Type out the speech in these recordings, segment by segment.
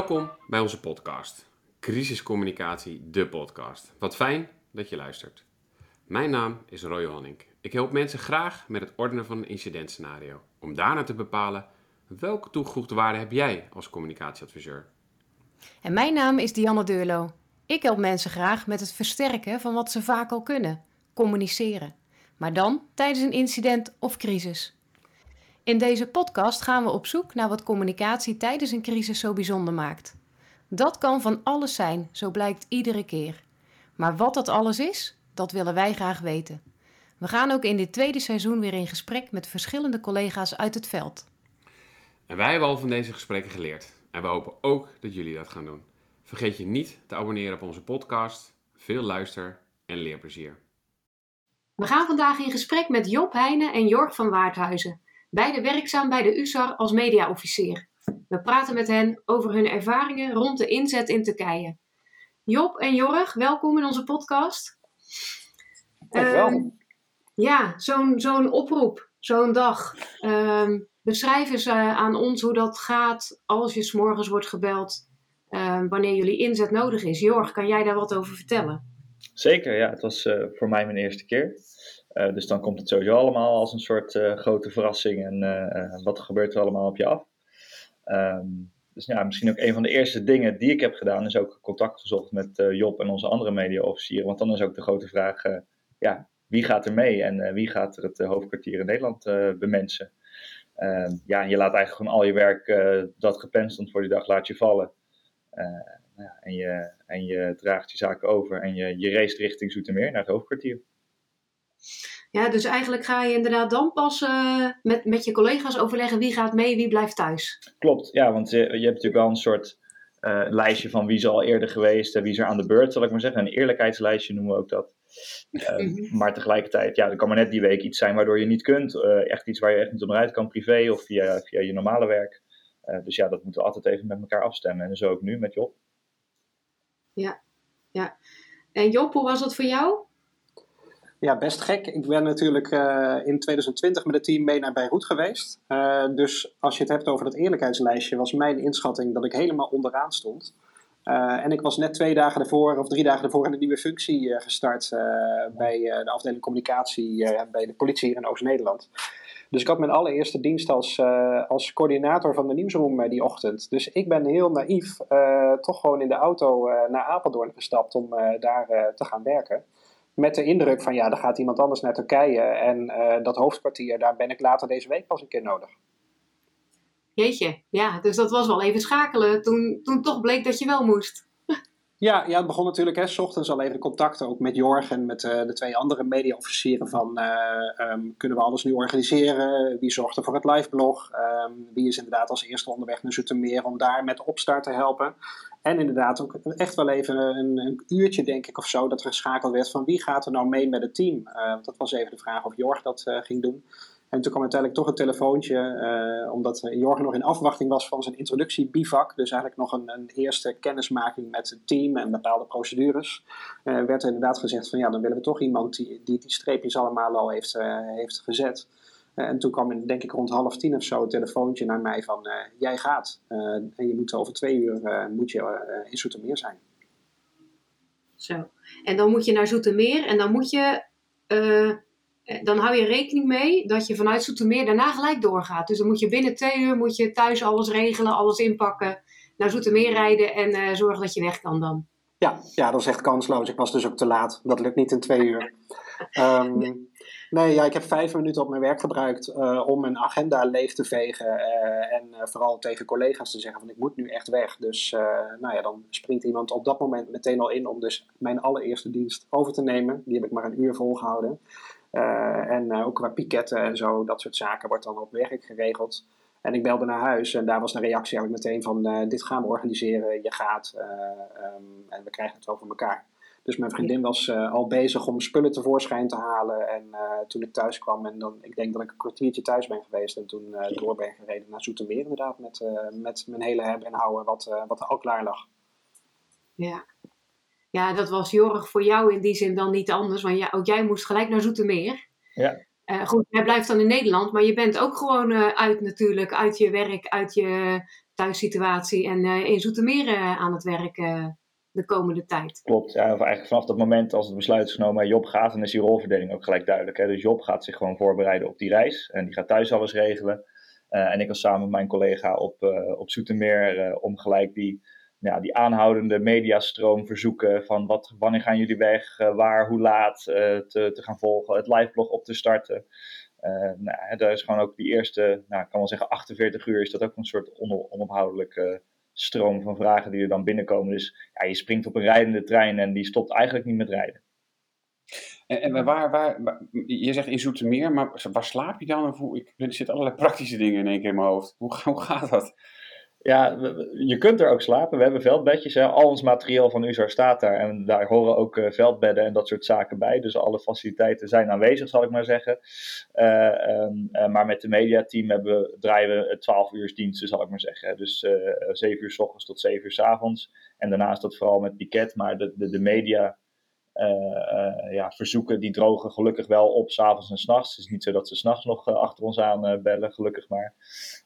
Welkom bij onze podcast. Crisiscommunicatie, de podcast. Wat fijn dat je luistert. Mijn naam is Roy Honink. Ik help mensen graag met het ordenen van een incidentscenario. Om daarna te bepalen welke toegevoegde waarde heb jij als communicatieadviseur. En mijn naam is Dianne Deurlo. Ik help mensen graag met het versterken van wat ze vaak al kunnen: communiceren. Maar dan tijdens een incident of crisis. In deze podcast gaan we op zoek naar wat communicatie tijdens een crisis zo bijzonder maakt. Dat kan van alles zijn, zo blijkt iedere keer. Maar wat dat alles is, dat willen wij graag weten. We gaan ook in dit tweede seizoen weer in gesprek met verschillende collega's uit het veld. En wij hebben al van deze gesprekken geleerd. En we hopen ook dat jullie dat gaan doen. Vergeet je niet te abonneren op onze podcast. Veel luister- en leerplezier. We gaan vandaag in gesprek met Job Heijnen en Jorg van Waardhuizen, beide werkzaam bij de USAR als mediaofficier. We praten met hen over hun ervaringen rond de inzet in Turkije. Job en Jorg, welkom in onze podcast. Dankjewel. Ehm, ja, zo'n zo'n oproep, zo'n dag. Ehm, beschrijf eens eh, aan ons hoe dat gaat als je s'morgens wordt gebeld, ehm, wanneer jullie inzet nodig is. Jorg, kan jij daar wat over vertellen? Zeker, ja. Het was eh, voor mij mijn eerste keer. Eh, dus dan komt het sowieso allemaal als een soort eh, grote verrassing. En eh, wat gebeurt er allemaal op je af? Ehm, dus ja, misschien ook een van de eerste dingen die ik heb gedaan, is ook contact gezocht met Job en onze andere mediaofficieren. Want dan is ook de grote vraag, ja, wie gaat er mee en wie gaat er het hoofdkwartier in Nederland bemensen? Ehm, ja, je laat eigenlijk gewoon al je werk dat gepland voor die dag, laat je vallen. Nou ja, en, je, en je draagt je zaken over en je, je race richting Zoetermeer naar het hoofdkwartier. Ja, dus eigenlijk ga je inderdaad dan pas eh, met, met je collega's overleggen wie gaat mee, wie blijft thuis. Klopt, ja, want je, je hebt natuurlijk wel een soort eh, lijstje van wie is al eerder geweest en wie is er aan de beurt, zal ik maar zeggen. Een eerlijkheidslijstje noemen we ook dat. Eh, Mhm. Maar tegelijkertijd, ja, er kan maar net die week iets zijn waardoor je niet kunt. eh, echt iets waar je echt niet onderuit kan, privé of via, via je normale werk. Eh, dus ja, dat moeten we altijd even met elkaar afstemmen. En zo ook nu met Job. En Job, hoe was dat voor jou? Ja, best gek. Ik ben natuurlijk eh, in 2020 met het team mee naar Beirut geweest. Eh, dus als je het hebt over dat eerlijkheidslijstje, was mijn inschatting dat ik helemaal onderaan stond. Eh, en ik was net twee dagen ervoor of drie dagen ervoor in een nieuwe functie gestart bij de afdeling communicatie bij de politie hier in Oost-Nederland. Dus ik had mijn allereerste dienst als, als coördinator van de nieuwsroom die ochtend. Dus ik ben heel naïef toch gewoon in de auto naar Apeldoorn gestapt om daar te gaan werken. Met de indruk van ja, er gaat iemand anders naar Turkije. En eh, dat hoofdkwartier, daar ben ik later deze week pas een keer nodig. Jeetje, ja, dus dat was wel even schakelen toen, toen toch bleek dat je wel moest. Ja, ja, het begon natuurlijk hè, s ochtends al even de contacten ook met Jorg en met eh, de twee andere mediaofficieren van eh, ehm, kunnen we alles nu organiseren? Wie zorgt er voor het liveblog? Ehm, wie is inderdaad als eerste onderweg naar Zoetermeer om daar met de opstart te helpen? En inderdaad ook echt wel even een, een uurtje denk ik of zo dat er geschakeld werd van wie gaat er nou mee met het team? Eh, dat was even de vraag of Jorg dat ging doen. En toen kwam uiteindelijk toch een telefoontje, eh, omdat Jorgen nog in afwachting was van zijn introductie-bivak. Dus eigenlijk nog een, een eerste kennismaking met het team en bepaalde procedures. eh, werd er inderdaad gezegd van ja, dan willen we toch iemand die die, die streepjes allemaal al heeft, eh, heeft gezet. En toen kwam denk ik rond half tien of zo een telefoontje naar mij van jij gaat. En je moet over twee uur moet je, in Zoetermeer zijn. Zo. En dan moet je naar Zoetermeer en dan moet je, dan hou je rekening mee dat je vanuit Zoetermeer daarna gelijk doorgaat. Dus dan moet je binnen twee uur moet je thuis alles regelen, alles inpakken, naar Zoetermeer rijden en eh, zorgen dat je weg kan dan. Ja, ja, dat is echt kansloos. Ik was dus ook te laat. Dat lukt niet in twee uur. Ehm, nee, ja, ik heb vijf minuten op mijn werk gebruikt eh, om mijn agenda leeg te vegen. eh, en eh, vooral tegen collega's te zeggen van ik moet nu echt weg. Dus eh, nou ja, dan springt iemand op dat moment meteen al in om dus mijn allereerste dienst over te nemen. Die heb ik maar een uur volgehouden. Eh, en eh, ook qua piketten en zo, dat soort zaken wordt dan op werk geregeld. En ik belde naar huis en daar was de reactie eigenlijk meteen van eh, dit gaan we organiseren, je gaat eh, ehm, en we krijgen het voor elkaar. Dus mijn vriendin was al bezig om spullen tevoorschijn te halen en toen ik thuis kwam en dan, ik denk dat ik een kwartiertje thuis ben geweest en toen door ben gereden naar Zoetermeer inderdaad met, met mijn hele hebben en houden wat, wat er al klaar lag. Ja. Ja, dat was Jorg voor jou in die zin dan niet anders, want ja, ook jij moest gelijk naar Zoetermeer. Ja. Eh, goed, jij blijft dan in Nederland, maar je bent ook gewoon eh, uit natuurlijk, uit je werk, uit je thuissituatie en in Zoetermeer aan het werk de komende tijd. Klopt, ja, of eigenlijk vanaf dat moment als het besluit is genomen Job gaat, dan is die rolverdeling ook gelijk duidelijk. Hè? Dus Job gaat zich gewoon voorbereiden op die reis en die gaat thuis alles regelen. en ik was samen met mijn collega op, op Zoetermeer om gelijk die ja, die aanhoudende mediastroom verzoeken van wat, wanneer gaan jullie weg, uh, waar, hoe laat uh, te, te gaan volgen, het liveblog op te starten. Uh, nou, daar is gewoon ook die eerste, nou, ik kan wel zeggen 48 uur, is dat ook een soort onophoudelijke stroom van vragen die er dan binnenkomen. Dus ja, je springt op een rijdende trein en die stopt eigenlijk niet met rijden. En, en waar, waar, waar, je zegt in Zoetermeer, maar waar slaap je dan? Of ik, er zitten allerlei praktische dingen in één keer in mijn hoofd. Hoe, hoe gaat dat? Ja, je kunt er ook slapen. We hebben veldbedjes. Hè. Al ons materiaal van USAR staat daar. En daar horen ook uh, veldbedden en dat soort zaken bij. Dus alle faciliteiten zijn aanwezig, zal ik maar zeggen. Uh, um, uh, maar met het mediateam hebben draaien we 12 uur diensten, zal ik maar zeggen. Dus 7 uur s ochtends tot 7 uur s avonds. En daarnaast dat vooral met piket. Maar de, de, de media ja, verzoeken die drogen gelukkig wel op s'avonds en s'nachts. Het is niet zo dat ze s'nachts nog achter ons aan bellen, gelukkig maar.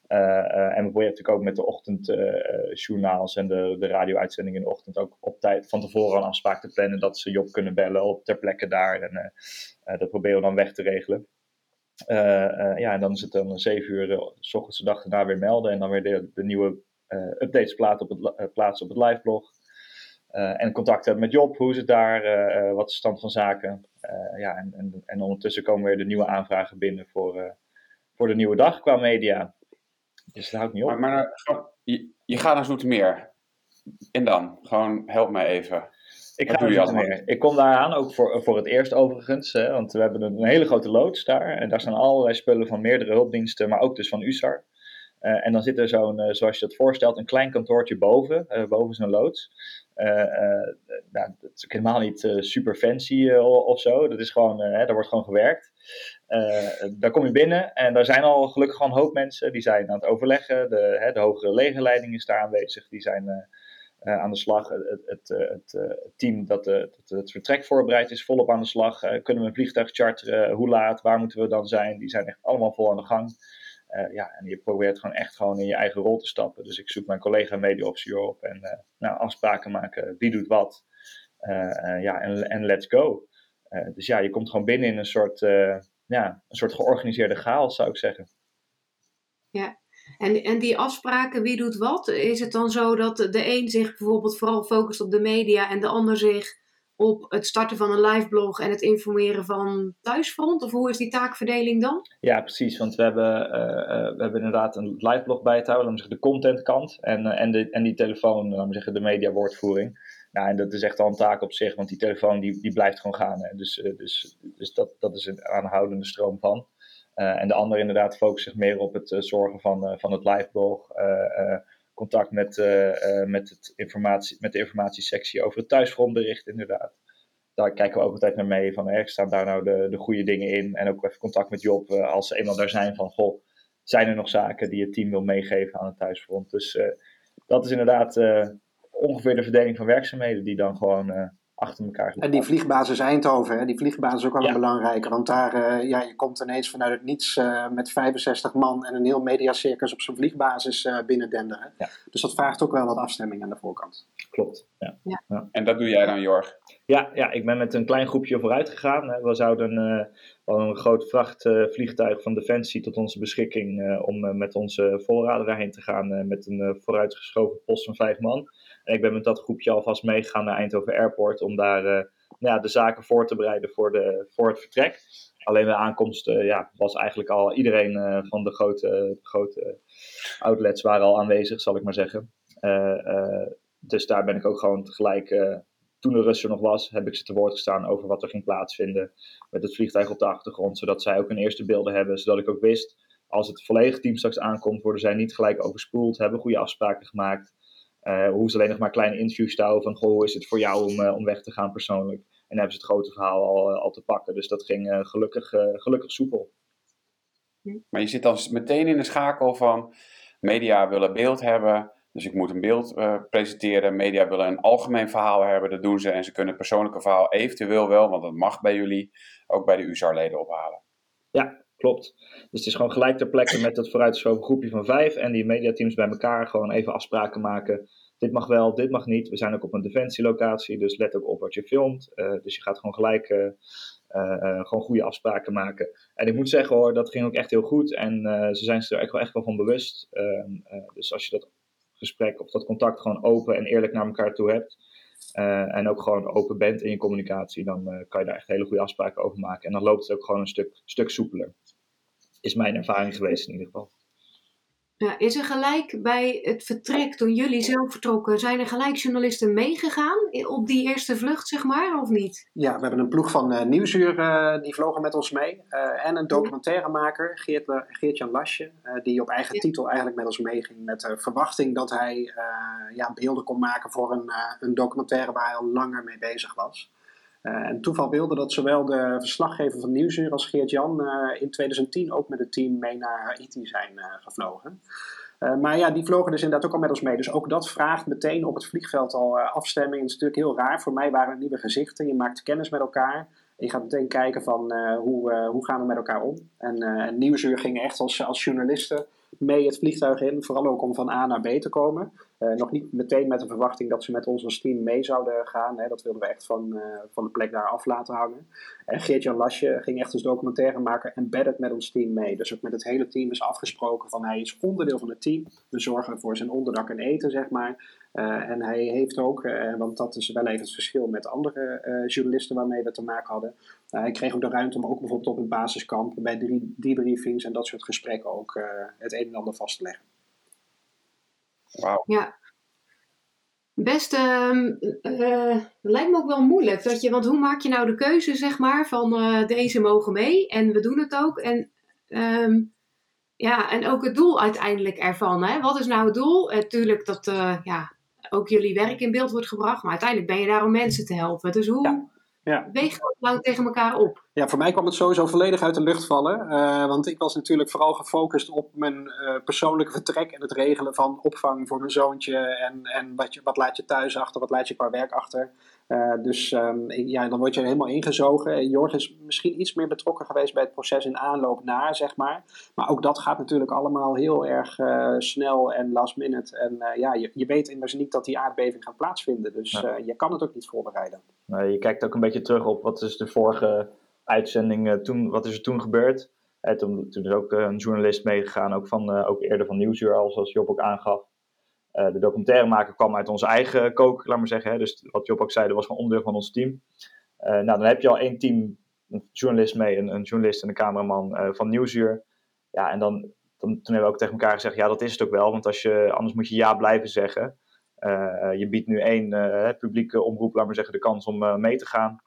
en we proberen natuurlijk ook met de ochtendjournaals en de, de radio-uitzendingen in de ochtend ook op tijd van tevoren een afspraak te plannen dat ze Job kunnen bellen op ter plekke daar. En dat proberen we dan weg te regelen. ja, en dan is het dan 7 uur, s ochtends de dag daarna weer melden en dan weer de, de nieuwe updates plaatsen op het, plaatsen op het liveblog. Uh, en contact hebben met Job, hoe is het daar, uh, wat is de stand van zaken. Ja, en, en, en, ondertussen komen weer de nieuwe aanvragen binnen voor, voor de nieuwe dag qua media. Dus dat houdt niet op. Maar, maar je, je, gaat naar Zoetermeer. En dan? Gewoon help mij even. Ik ga naar Zoetermeer. Ik kom daar aan, ook voor, voor het eerst overigens. Hè, want we hebben een hele grote loods daar. En daar staan allerlei spullen van meerdere hulpdiensten, maar ook dus van USAR. Uh, en dan zit er zo'n, uh, zoals je dat voorstelt, een klein kantoortje boven, uh, boven zo'n loods. nou, dat is helemaal niet super fancy of zo. Dat is gewoon, daar wordt gewoon gewerkt. daar kom je binnen en daar zijn al gelukkig gewoon een hoop mensen. Die zijn aan het overleggen. De, hè, de hogere legerleiding is daar aanwezig. Die zijn aan de slag. Het, het, het, het team dat, dat, het vertrek voorbereidt is volop aan de slag. kunnen we een vliegtuig charteren? Hoe laat? Waar moeten we dan zijn? Die zijn echt allemaal vol aan de gang. Uh, ja, en je probeert gewoon echt gewoon in je eigen rol te stappen. Dus ik zoek mijn collega media-officier op en uh, nou, afspraken maken. Wie doet wat? Uh, ja, en, en let's go. dus ja, je komt gewoon binnen in een soort, ja, een soort georganiseerde chaos, zou ik zeggen. Ja, en, en die afspraken, wie doet wat? Is het dan zo dat de een zich bijvoorbeeld vooral focust op de media en de ander zich op het starten van een liveblog en het informeren van thuisfront? Of hoe is die taakverdeling dan? Ja, precies. Want we hebben, uh, we hebben inderdaad een liveblog bij te houden, zeggen de contentkant en, uh, en, en die telefoon, laten we zeggen de mediawoordvoering. Nou, en dat is echt al een taak op zich, want die telefoon die, die blijft gewoon gaan. Hè. Dus, dus, dus dat, dat is een aanhoudende stroom van. en de ander inderdaad focust zich meer op het zorgen van, van het liveblog contact met, uh, met, het informatie, met de informatiesectie over het thuisfrontbericht, inderdaad. Daar kijken we ook altijd naar mee van, er staan daar nou de, de goede dingen in? En ook even contact met Job uh, als ze eenmaal daar zijn van, goh, zijn er nog zaken die het team wil meegeven aan het thuisfront? Dus dat is inderdaad ongeveer de verdeling van werkzaamheden die dan gewoon achter elkaar. En die vliegbasis Eindhoven, hè, die vliegbasis is ook wel ja. belangrijk. Want daar, uh, ja, je komt ineens vanuit het niets uh, met 65 man en een heel mediacircus op zo'n vliegbasis uh, binnendenderen. Ja. Dus dat vraagt ook wel wat afstemming aan de voorkant. Klopt, ja. ja. En dat doe jij dan, Jorg? Ja, ja, ik ben met een klein groepje vooruit gegaan. We zouden een groot vrachtvliegtuig van Defensie tot onze beschikking om met onze voorraden daarheen te gaan met een vooruitgeschoven post van vijf man. Ik ben met dat groepje alvast meegegaan naar Eindhoven Airport om daar uh, nou ja, de zaken voor te bereiden voor, de, voor het vertrek. Alleen de aankomst uh, ja, was eigenlijk al iedereen uh, van de grote, grote outlets waren al aanwezig, zal ik maar zeggen. dus daar ben ik ook gewoon tegelijk, toen de Russen nog was, heb ik ze te woord gestaan over wat er ging plaatsvinden. Met het vliegtuig op de achtergrond, zodat zij ook een eerste beelden hebben. Zodat ik ook wist, als het volledige team straks aankomt, worden zij niet gelijk overspoeld, hebben goede afspraken gemaakt. Uh, hoe ze alleen nog maar kleine interviews houden van, goh, hoe is het voor jou om, uh, om weg te gaan persoonlijk? En hebben ze het grote verhaal al, uh, al te pakken. Dus dat ging gelukkig, gelukkig soepel. Maar je zit dan meteen in de schakel van, media willen beeld hebben, dus ik moet een beeld presenteren. Media willen een algemeen verhaal hebben, dat doen ze. En ze kunnen het persoonlijke verhaal eventueel wel, want dat mag bij jullie, ook bij de USAR-leden ophalen. Ja, klopt. Dus het is gewoon gelijk ter plekke met het vooruitgeschoven groepje van vijf en die mediateams bij elkaar gewoon even afspraken maken. Dit mag wel, dit mag niet. We zijn ook op een defensielocatie, dus let ook op wat je filmt. dus je gaat gewoon gelijk gewoon goede afspraken maken. En ik moet zeggen hoor, dat ging ook echt heel goed. En ze zijn er echt wel, echt wel van bewust. Ehm, dus als je dat gesprek of dat contact gewoon open en eerlijk naar elkaar toe hebt. En ook gewoon open bent in je communicatie, dan kan je daar echt hele goede afspraken over maken. En dan loopt het ook gewoon een stuk, stuk soepeler. Is mijn ervaring geweest in ieder geval. Ja, is er gelijk bij het vertrek, toen jullie zelf vertrokken, zijn er gelijk journalisten meegegaan op die eerste vlucht, zeg maar, of niet? Ja, we hebben een ploeg van uh, Nieuwsuur, uh, die vlogen met ons mee. Uh, en een documentairemaker, Geert, Geert-Jan Lasje, die op eigen titel eigenlijk met ons meeging. Met de verwachting dat hij ja, beelden kon maken voor een, een documentaire waar hij al langer mee bezig was. En toeval wilde dat zowel de verslaggever van Nieuwsuur als Geert-Jan in 2010 ook met het team mee naar Haiti zijn gevlogen. Uh, maar ja, die vlogen dus inderdaad ook al met ons mee. Dus ook dat vraagt meteen op het vliegveld al afstemming. Het is natuurlijk heel raar. Voor mij waren het nieuwe gezichten. Je maakt kennis met elkaar. En je gaat meteen kijken van hoe, hoe gaan we met elkaar om. En, en Nieuwsuur ging echt als, als journalisten mee het vliegtuig in. Vooral ook om van A naar B te komen. Uh, nog niet meteen met de verwachting dat ze met ons als team mee zouden gaan. Hè. Dat wilden we echt van, uh, van de plek daar af laten hangen. En Geert-Jan Lasje ging echt als documentaire maken en beddet met ons team mee. Dus ook met het hele team is afgesproken van hij is onderdeel van het team. We zorgen voor zijn onderdak en eten, zeg maar. Uh, en hij heeft ook, want dat is wel even het verschil met andere journalisten waarmee we te maken hadden. hij kreeg ook de ruimte om ook bijvoorbeeld op het basiskamp bij debriefings en dat soort gesprekken ook het een en ander vast te leggen. Wauw. Ja. Best, ehm, lijkt me ook wel moeilijk. Dat je, want hoe maak je nou de keuze, zeg maar, van deze mogen mee en we doen het ook. En um, ja, en ook het doel uiteindelijk ervan. Hè? Wat is nou het doel? Natuurlijk dat ja, ook jullie werk in beeld wordt gebracht. Maar uiteindelijk ben je daar om mensen te helpen. Dus hoe ja. Ja. weeg dat nou tegen elkaar op? Ja, voor mij kwam het sowieso volledig uit de lucht vallen. Uh, want ik was natuurlijk vooral gefocust op mijn uh, persoonlijke vertrek en het regelen van opvang voor mijn zoontje. En, en wat, je, wat laat je thuis achter, wat laat je qua werk achter. Uh, dus um, ja, dan word je er helemaal ingezogen. Jorg is misschien iets meer betrokken geweest bij het proces in aanloop naar, zeg maar. Maar ook dat gaat natuurlijk allemaal heel erg snel en last minute. En ja, je, je weet immers niet dat die aardbeving gaat plaatsvinden. Dus ja. je kan het ook niet voorbereiden. Nee, je kijkt ook een beetje terug op wat is de vorige uitzending uh, toen, wat is er toen gebeurd? Uh, toen, toen is ook uh, een journalist meegegaan, ook, van, ook eerder van Nieuwsuur, zoals Job ook aangaf. de documentairemaker kwam uit onze eigen kook, laat maar zeggen. Hè? Dus wat Job ook zei, dat was gewoon onderdeel van ons team. nou, dan heb je al één team, een journalist mee, een, een journalist en een cameraman van Nieuwsuur. Ja, en dan, dan, toen hebben we ook tegen elkaar gezegd, ja, dat is het ook wel. Want als je, anders moet je ja blijven zeggen. je biedt nu één publieke omroep, laat maar zeggen, de kans om mee te gaan.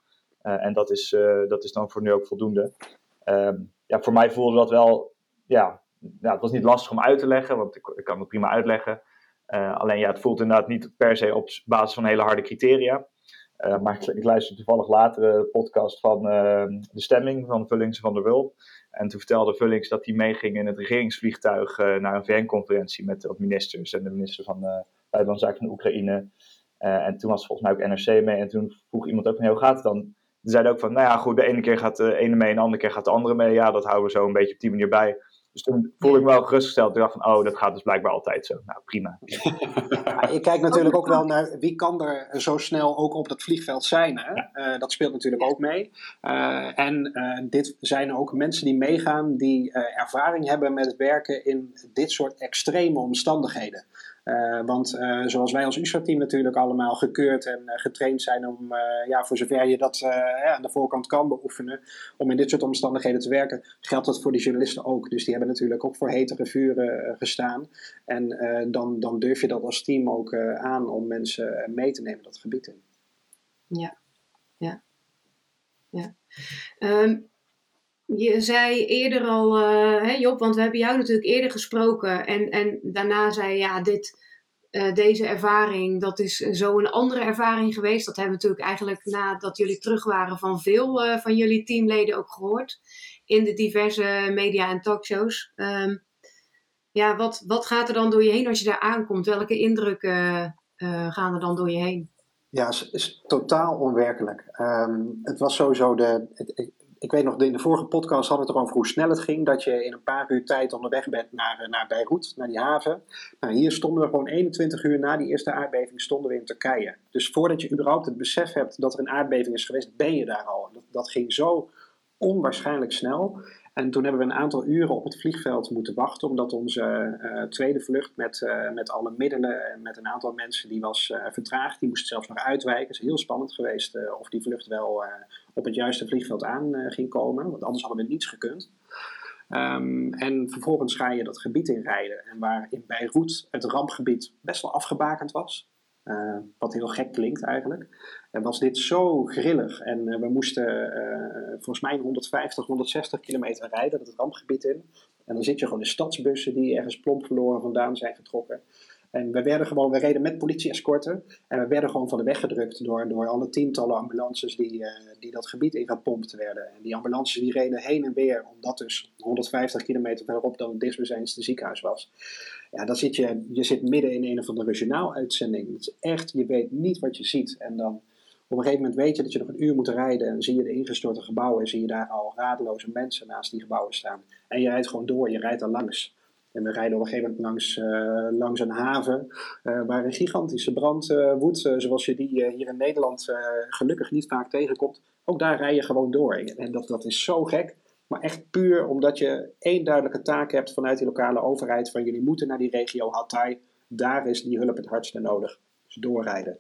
Eh, en dat is, eh, dat is dan voor nu ook voldoende. Ehm, ja, voor mij voelde dat wel, ja, ja, het was niet lastig om uit te leggen, want ik, kan het prima uitleggen. Uh, alleen ja, het voelt inderdaad niet per se op basis van hele harde criteria. Maar ik, ik luisterde toevallig later de podcast van uh, de stemming van Vullings van der Wulp. En toen vertelde Vullings dat hij meeging in het regeringsvliegtuig naar een VN-conferentie met de ministers en de minister van Buitenlandse Zaken van Oekraïne. en toen was volgens mij ook NRC mee. En toen vroeg iemand ook hoe gaat het dan ze zeiden ook van, nou ja, goed, de ene keer gaat de ene mee en de andere keer gaat de andere mee. Ja, dat houden we zo een beetje op die manier bij. Dus toen voelde ik me wel gerustgesteld. Ik dacht van, oh, dat gaat dus blijkbaar altijd zo. Nou, prima. Ja, ik kijk natuurlijk ook wel naar wie kan er zo snel ook op dat vliegveld zijn. Hè? Ja. Uh, dat speelt natuurlijk ook mee. Uh, en uh, dit zijn ook mensen die meegaan die ervaring hebben met het werken in dit soort extreme omstandigheden. Uh, want uh, zoals wij als USRA-team natuurlijk allemaal gekeurd en uh, getraind zijn om, ja, voor zover je dat ja, aan de voorkant kan beoefenen, om in dit soort omstandigheden te werken, geldt dat voor die journalisten ook. Dus die hebben natuurlijk ook voor hetere vuren gestaan. En dan, dan durf je dat als team ook aan om mensen mee te nemen dat gebied in. Ja, ja, ja. Um, je zei eerder al, uh, Job, want we hebben jou natuurlijk eerder gesproken. En, en daarna zei ja, dit, uh, deze ervaring, dat is zo een andere ervaring geweest. Dat hebben we natuurlijk eigenlijk nadat jullie terug waren van veel uh, van jullie teamleden ook gehoord. In de diverse media en talkshows. Um, ja, wat, wat gaat er dan door je heen als je daar aankomt? Welke indrukken gaan er dan door je heen? Ja, het is, is totaal onwerkelijk. Um, het was sowieso de. Het, ik weet nog, in de vorige podcast hadden we het erover hoe snel het ging. Dat je in een paar uur tijd onderweg bent naar, eh, naar Beirut, naar die haven. Nou, hier stonden we gewoon 21 uur na die eerste aardbeving stonden we in Turkije. Dus voordat je überhaupt het besef hebt dat er een aardbeving is geweest, ben je daar al. Dat, dat ging zo onwaarschijnlijk snel. En toen hebben we een aantal uren op het vliegveld moeten wachten, omdat onze uh, tweede vlucht met, uh, met alle middelen en met een aantal mensen die was uh, vertraagd. Die moest zelfs nog uitwijken. Het is heel spannend geweest of die vlucht wel op het juiste vliegveld aan ging komen, want anders hadden we niets gekund. Um, en vervolgens ga je dat gebied inrijden. En waar in Beirut het rampgebied best wel afgebakend was, uh, wat heel gek klinkt eigenlijk. En was dit zo grillig. En uh, we moesten uh, volgens mij 150, 160 kilometer rijden het rampgebied in. En dan zit je gewoon in stadsbussen die ergens plomp verloren vandaan zijn vertrokken. En we werden gewoon, we reden met politie-escorten. En we werden gewoon van de weg gedrukt door, door alle tientallen ambulances die, uh, die dat gebied in gepompt werden. En die ambulances die reden heen en weer, omdat dus 150 kilometer verderop dan het dichtstbijzijnde ziekenhuis was. Ja, dan zit je, je zit midden in een of andere regionaal uitzending. Het is echt, je weet niet wat je ziet. En dan op een gegeven moment weet je dat je nog een uur moet rijden en zie je de ingestorte gebouwen en zie je daar al radeloze mensen naast die gebouwen staan. En je rijdt gewoon door, je rijdt er langs. En we rijden op een gegeven moment langs, uh, langs een haven uh, waar een gigantische brand uh, woedt, zoals je die hier in Nederland gelukkig niet vaak tegenkomt. Ook daar rij je gewoon door. En dat, dat is zo gek, maar echt puur omdat je één duidelijke taak hebt vanuit die lokale overheid van jullie moeten naar die regio Hatay, daar is die hulp het hardste nodig. Dus doorrijden.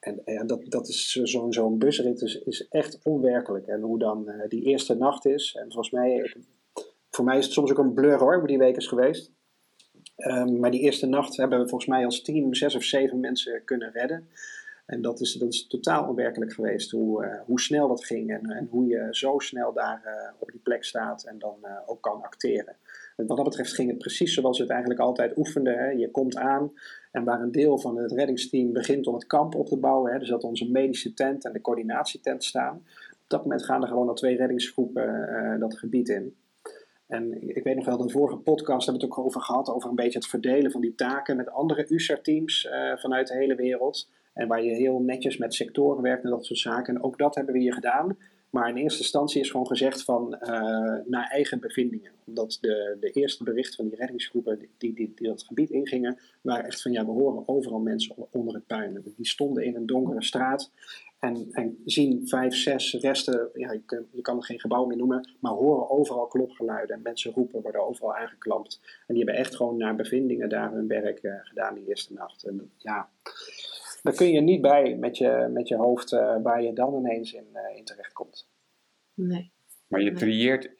En, en dat, dat is zo'n busrit is, is echt onwerkelijk. En hoe dan die eerste nacht is, en volgens mij, voor mij is het soms ook een blur hoor, hoe die week is geweest. Um, maar die eerste nacht hebben we volgens mij als team zes of zeven mensen kunnen redden. En dat is, dat is totaal onwerkelijk geweest, hoe, uh, hoe snel dat ging en, en hoe je zo snel daar uh, op die plek staat en dan uh, ook kan acteren. En wat dat betreft ging het precies zoals we het eigenlijk altijd oefenden. Hè. Je komt aan en waar een deel van het reddingsteam begint om het kamp op te bouwen, hè, dus dat onze medische tent en de coördinatietent staan. Op dat moment gaan er gewoon al twee reddingsgroepen dat gebied in. En ik weet nog wel, de vorige podcast hebben we het ook over gehad, over een beetje het verdelen van die taken met andere USAR-teams uh, vanuit de hele wereld. En waar je heel netjes met sectoren werkt en dat soort zaken. En ook dat hebben we hier gedaan. Maar in eerste instantie is gewoon gezegd van uh, naar eigen bevindingen. Omdat de, de eerste berichten van die reddingsgroepen die, die dat gebied ingingen, waren echt van ja, we horen overal mensen onder het puin. Die stonden in een donkere straat en, en zien vijf, zes resten, ja, je, kan, je kan er geen gebouw meer noemen, maar horen overal klopgeluiden en mensen roepen, worden overal aangeklampt. En die hebben echt gewoon naar bevindingen daar hun werk uh, gedaan die eerste nacht. En ja, daar kun je niet bij met je, met je hoofd uh, waar je dan ineens in, uh, in terecht komt. Nee. Maar je trieert,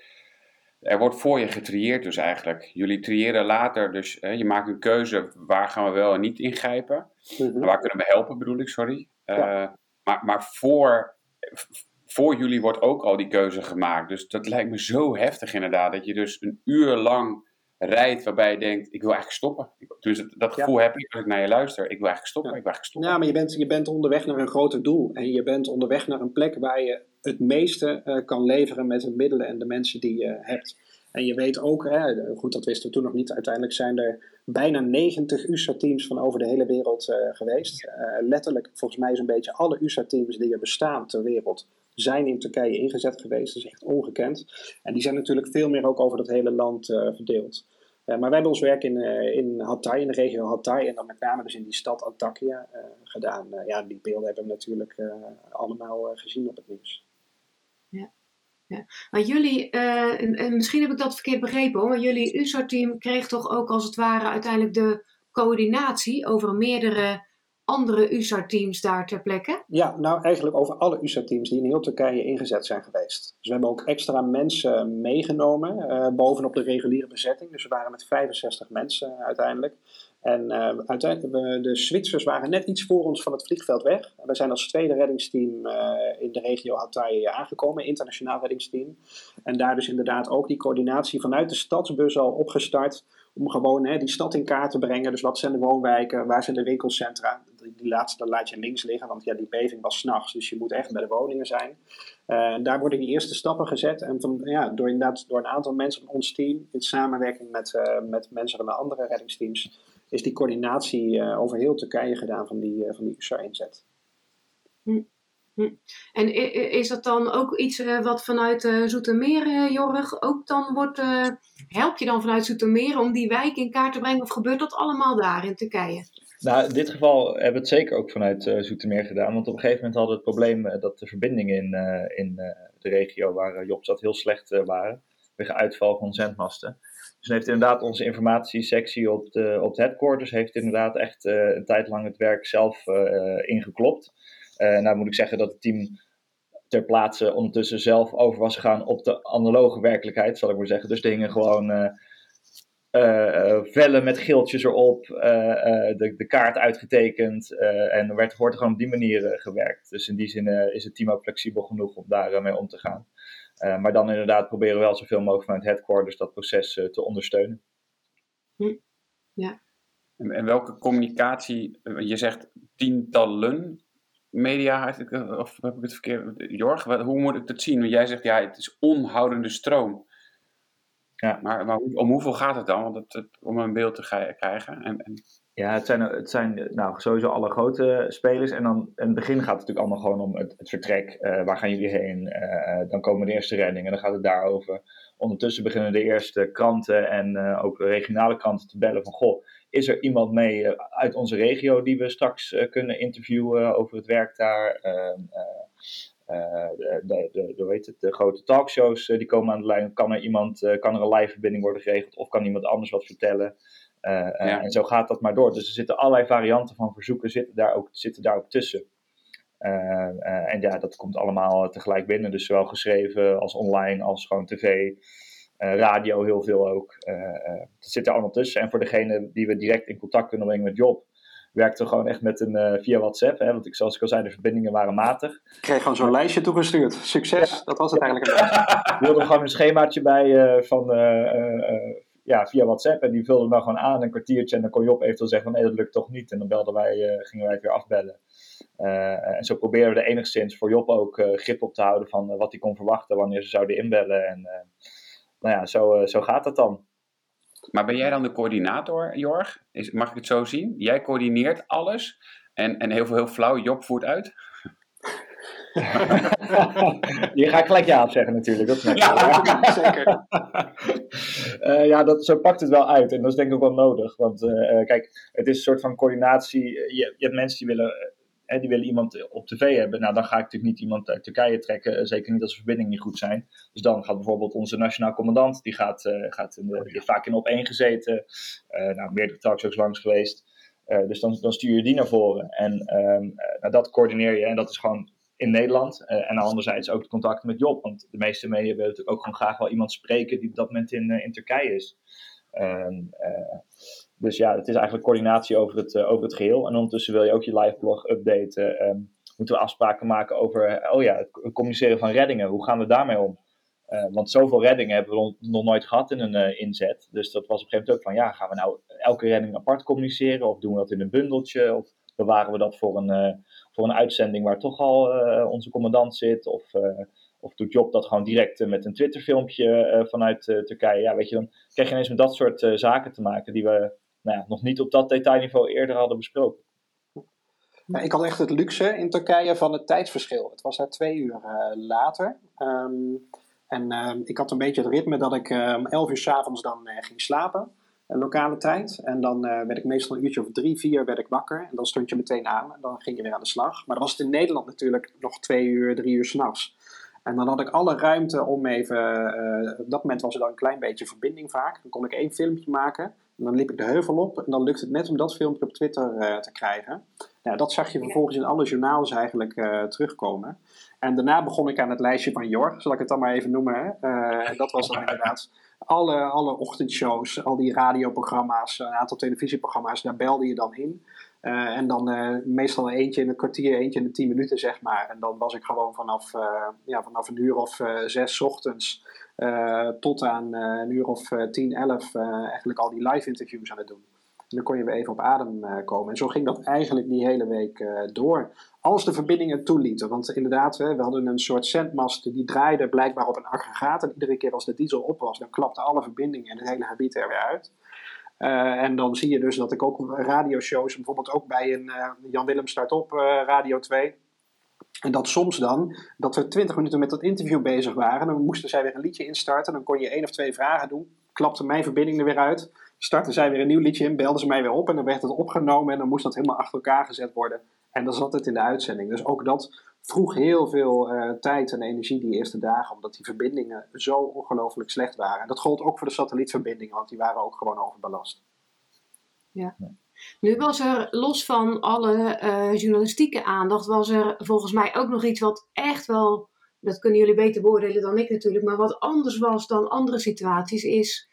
er wordt voor je getrieerd dus eigenlijk. Jullie triëren later, dus hè, je maakt een keuze waar gaan we wel en niet ingrijpen. Mm -hmm. Waar kunnen we helpen bedoel ik, sorry. Ja. Maar, maar voor, voor jullie wordt ook al die keuze gemaakt. Dus dat lijkt me zo heftig inderdaad. Dat je dus een uur lang rijdt waarbij je denkt, ik wil eigenlijk stoppen. Dus dat gevoel ja. heb ik als ik naar je luister. Ik wil eigenlijk stoppen, ja. ik wil eigenlijk stoppen. Ja, maar je bent, je bent onderweg naar een groter doel. En je bent onderweg naar een plek waar je het meeste uh, kan leveren met de middelen en de mensen die je hebt. En je weet ook, hè, goed dat wisten we toen nog niet, uiteindelijk zijn er bijna 90 USA-teams van over de hele wereld uh, geweest. Uh, letterlijk, volgens mij zo'n beetje alle USA-teams die er bestaan ter wereld zijn in Turkije ingezet geweest. Dat is echt ongekend. En die zijn natuurlijk veel meer ook over dat hele land uh, verdeeld. maar wij hebben ons werk in, in Hatay, in de regio Hatay, en dan met name dus in die stad Antakya gedaan. ja, die beelden hebben we natuurlijk allemaal gezien op het nieuws. Maar jullie, uh, en, en misschien heb ik dat verkeerd begrepen hoor, maar jullie USAR-team kreeg toch ook als het ware uiteindelijk de coördinatie over meerdere andere USAR-teams daar ter plekke? Ja, nou eigenlijk over alle USAR-teams die in heel Turkije ingezet zijn geweest. Dus we hebben ook extra mensen meegenomen, uh, bovenop de reguliere bezetting. Dus we waren met 65 mensen uiteindelijk. En uh, uiteindelijk, de Zwitsers waren net iets voor ons van het vliegveld weg. We zijn als tweede reddingsteam uh, in de regio Hatay aangekomen, internationaal reddingsteam. En daar dus inderdaad ook die coördinatie vanuit de stadsbus al opgestart. Om gewoon hè, die stad in kaart te brengen. Dus wat zijn de woonwijken, waar zijn de winkelcentra? Die, laatste laat je links liggen, want ja, die beving was s'nachts. Dus je moet echt bij de woningen zijn. Uh, daar worden die eerste stappen gezet. En ja, door, inderdaad, door een aantal mensen van ons team, in samenwerking met, met mensen van de andere reddingsteams is die coördinatie uh, over heel Turkije gedaan van die, uh, van die USA-inzet. Hm. Hm. En is dat dan ook iets uh, wat vanuit uh, Zoetermeer, uh, Jorg, ook dan wordt, help je dan vanuit Zoetermeer om die wijk in kaart te brengen of gebeurt dat allemaal daar in Turkije? Nou, in dit geval hebben we het zeker ook vanuit uh, Zoetermeer gedaan. Want op een gegeven moment hadden we het probleem dat de verbindingen in, uh, in uh, de regio waar Job zat heel slecht waren. Wegen uitval van zendmasten. Dus heeft inderdaad onze informatiesectie op, de, op het headquarters heeft inderdaad echt een tijd lang het werk zelf ingeklopt. nou moet ik zeggen dat het team ter plaatse ondertussen zelf over was gegaan op de analoge werkelijkheid, zal ik maar zeggen. Dus hingen gewoon vellen met geeltjes erop, de, de, kaart uitgetekend. en er werd, wordt gewoon op die manier gewerkt. Dus in die zin is het team ook flexibel genoeg om daarmee om te gaan. Maar dan inderdaad proberen we wel zoveel mogelijk vanuit headquarters dat proces te ondersteunen. Hm. Ja. En, en, welke communicatie, je zegt tientallen media, of heb ik het verkeerd? Jorg, hoe moet ik dat zien? Want jij zegt ja, het is onhoudende stroom. Ja. Maar, maar om hoeveel gaat het dan? Want het, het, om een beeld te krijgen. En, en... Ja, het zijn, het zijn nou, sowieso alle grote spelers. En dan in het begin gaat het natuurlijk allemaal gewoon om het, vertrek. Uh, waar gaan jullie heen? Uh, dan komen de eerste reddingen. Dan gaat het daarover. Ondertussen beginnen de eerste kranten en uh, ook regionale kranten te bellen van... Goh, is er iemand mee uit onze regio die we straks kunnen interviewen over het werk daar? Ehm, eh, de, de, de, weet het, de grote talkshows eh, die komen aan de lijn. Kan er iemand, eh, kan er een live verbinding worden geregeld of kan iemand anders wat vertellen? En zo gaat dat maar door. Dus er zitten allerlei varianten van verzoeken zitten daar ook, zitten daar ook tussen. en ja, dat komt allemaal tegelijk binnen. Dus zowel geschreven als online als gewoon tv. radio heel veel ook. dat zit er allemaal tussen. En voor degene die we direct in contact kunnen brengen met Job, werkte gewoon echt met een, uh, via WhatsApp. Hè, want ik, zoals ik al zei, de verbindingen waren matig. Ik kreeg gewoon zo'n lijstje toegestuurd. Succes, dat was het eigenlijk. Ik wilde gewoon een schemaatje bij uh, van, uh, ja, via WhatsApp. En die vulde dan gewoon aan, een kwartiertje. En dan kon je op eventueel zeggen van nee, dat lukt toch niet. En dan belden wij, gingen wij het weer afbellen. en zo probeerden we er enigszins voor Job ook grip op te houden van wat hij kon verwachten wanneer ze zouden inbellen. En nou ja, zo, zo gaat het dan. Maar ben jij dan de coördinator, Jorg? Is, mag ik het zo zien? Jij coördineert alles en, en heel veel heel flauw, Job voert uit? Je gaat gelijk ja op zeggen natuurlijk. Dat ja, zeker. uh, ja, dat, zo pakt het wel uit. En dat is denk ik ook wel nodig. Want uh, kijk, het is een soort van coördinatie. Je, je hebt mensen die willen die willen iemand op tv hebben. Nou, dan ga ik natuurlijk niet iemand uit Turkije trekken. Eh, zeker niet als de verbindingen niet goed zijn. Dus dan gaat bijvoorbeeld onze nationaal commandant, die gaat, uh, gaat in de, oh, die vaak in op één gezeten. Nou, meerdere talkshows langs geweest. dus dan, dan stuur je die naar voren. En ehm, nou, dat coördineer je. En dat is gewoon in Nederland. en anderzijds ook de contacten met Job. Want de meeste media willen natuurlijk ook gewoon graag wel iemand spreken die op dat moment in, in Turkije is. Ehm, dus ja, het is eigenlijk coördinatie over het, over het geheel. En ondertussen wil je ook je live blog updaten. Um, moeten we afspraken maken over, oh ja, het communiceren van reddingen. Hoe gaan we daarmee om? Want zoveel reddingen hebben we nog nooit gehad in een inzet. Dus dat was op een gegeven moment ook van, ja, gaan we nou elke redding apart communiceren? Of doen we dat in een bundeltje? Of bewaren we dat voor een, voor een uitzending waar toch al onze commandant zit? Of, of doet Job dat gewoon direct met een Twitter-filmpje vanuit Turkije? Ja, weet je, dan krijg je ineens met dat soort zaken te maken die we nou ja, nog niet op dat detailniveau eerder hadden besproken. ik had echt het luxe in Turkije van het tijdsverschil. Het was daar twee uur later. Um, en uh, ik had een beetje het ritme dat ik om elf uur s'avonds dan eh, ging slapen. Lokale tijd. En dan werd ik meestal een uurtje of drie, vier werd ik wakker. En dan stond je meteen aan. En dan ging je weer aan de slag. Maar dan was het in Nederland natuurlijk nog twee uur, drie uur s'nachts. En dan had ik alle ruimte om even. op dat moment was er dan een klein beetje verbinding vaak. Dan kon ik één filmpje maken dan liep ik de heuvel op en dan lukt het net om dat filmpje op Twitter uh, te krijgen. Nou, dat zag je vervolgens in alle journaals eigenlijk uh, terugkomen. En daarna begon ik aan het lijstje van Jor, zal ik het dan maar even noemen. Uh, dat was dan inderdaad alle, alle ochtendshows, al die radioprogramma's, een aantal televisieprogramma's, daar belde je dan in. en dan meestal eentje in een kwartier, eentje in de tien minuten, zeg maar. En dan was ik gewoon vanaf, ja, vanaf een uur of zes ochtends tot aan een uur of 10, 11 eigenlijk al die live interviews aan het doen. En dan kon je weer even op adem komen. En zo ging dat eigenlijk die hele week door. Als de verbindingen toelieten. Want inderdaad, we, we hadden een soort zendmast die draaide blijkbaar op een aggregaat. En iedere keer als de diesel op was, dan klapte alle verbindingen in het hele gebied er weer uit. Uh, en dan zie je dus dat ik ook radioshows, bijvoorbeeld ook bij een Jan Willem Start Op Radio 2, En dat soms dan, dat we twintig minuten met dat interview bezig waren. Dan moesten zij weer een liedje instarten. Dan kon je één of twee vragen doen. Klapte mijn verbinding er weer uit. Startten zij weer een nieuw liedje in. Belden ze mij weer op. En dan werd het opgenomen. En dan moest dat helemaal achter elkaar gezet worden. En dan zat het in de uitzending. Dus ook dat vroeg heel veel uh, tijd en energie die eerste dagen. Omdat die verbindingen zo ongelooflijk slecht waren. En dat gold ook voor de satellietverbindingen. Want die waren ook gewoon overbelast. Ja. Nu was er los van alle uh, journalistieke aandacht, was er volgens mij ook nog iets wat echt wel, dat kunnen jullie beter beoordelen dan ik natuurlijk, maar wat anders was dan andere situaties is,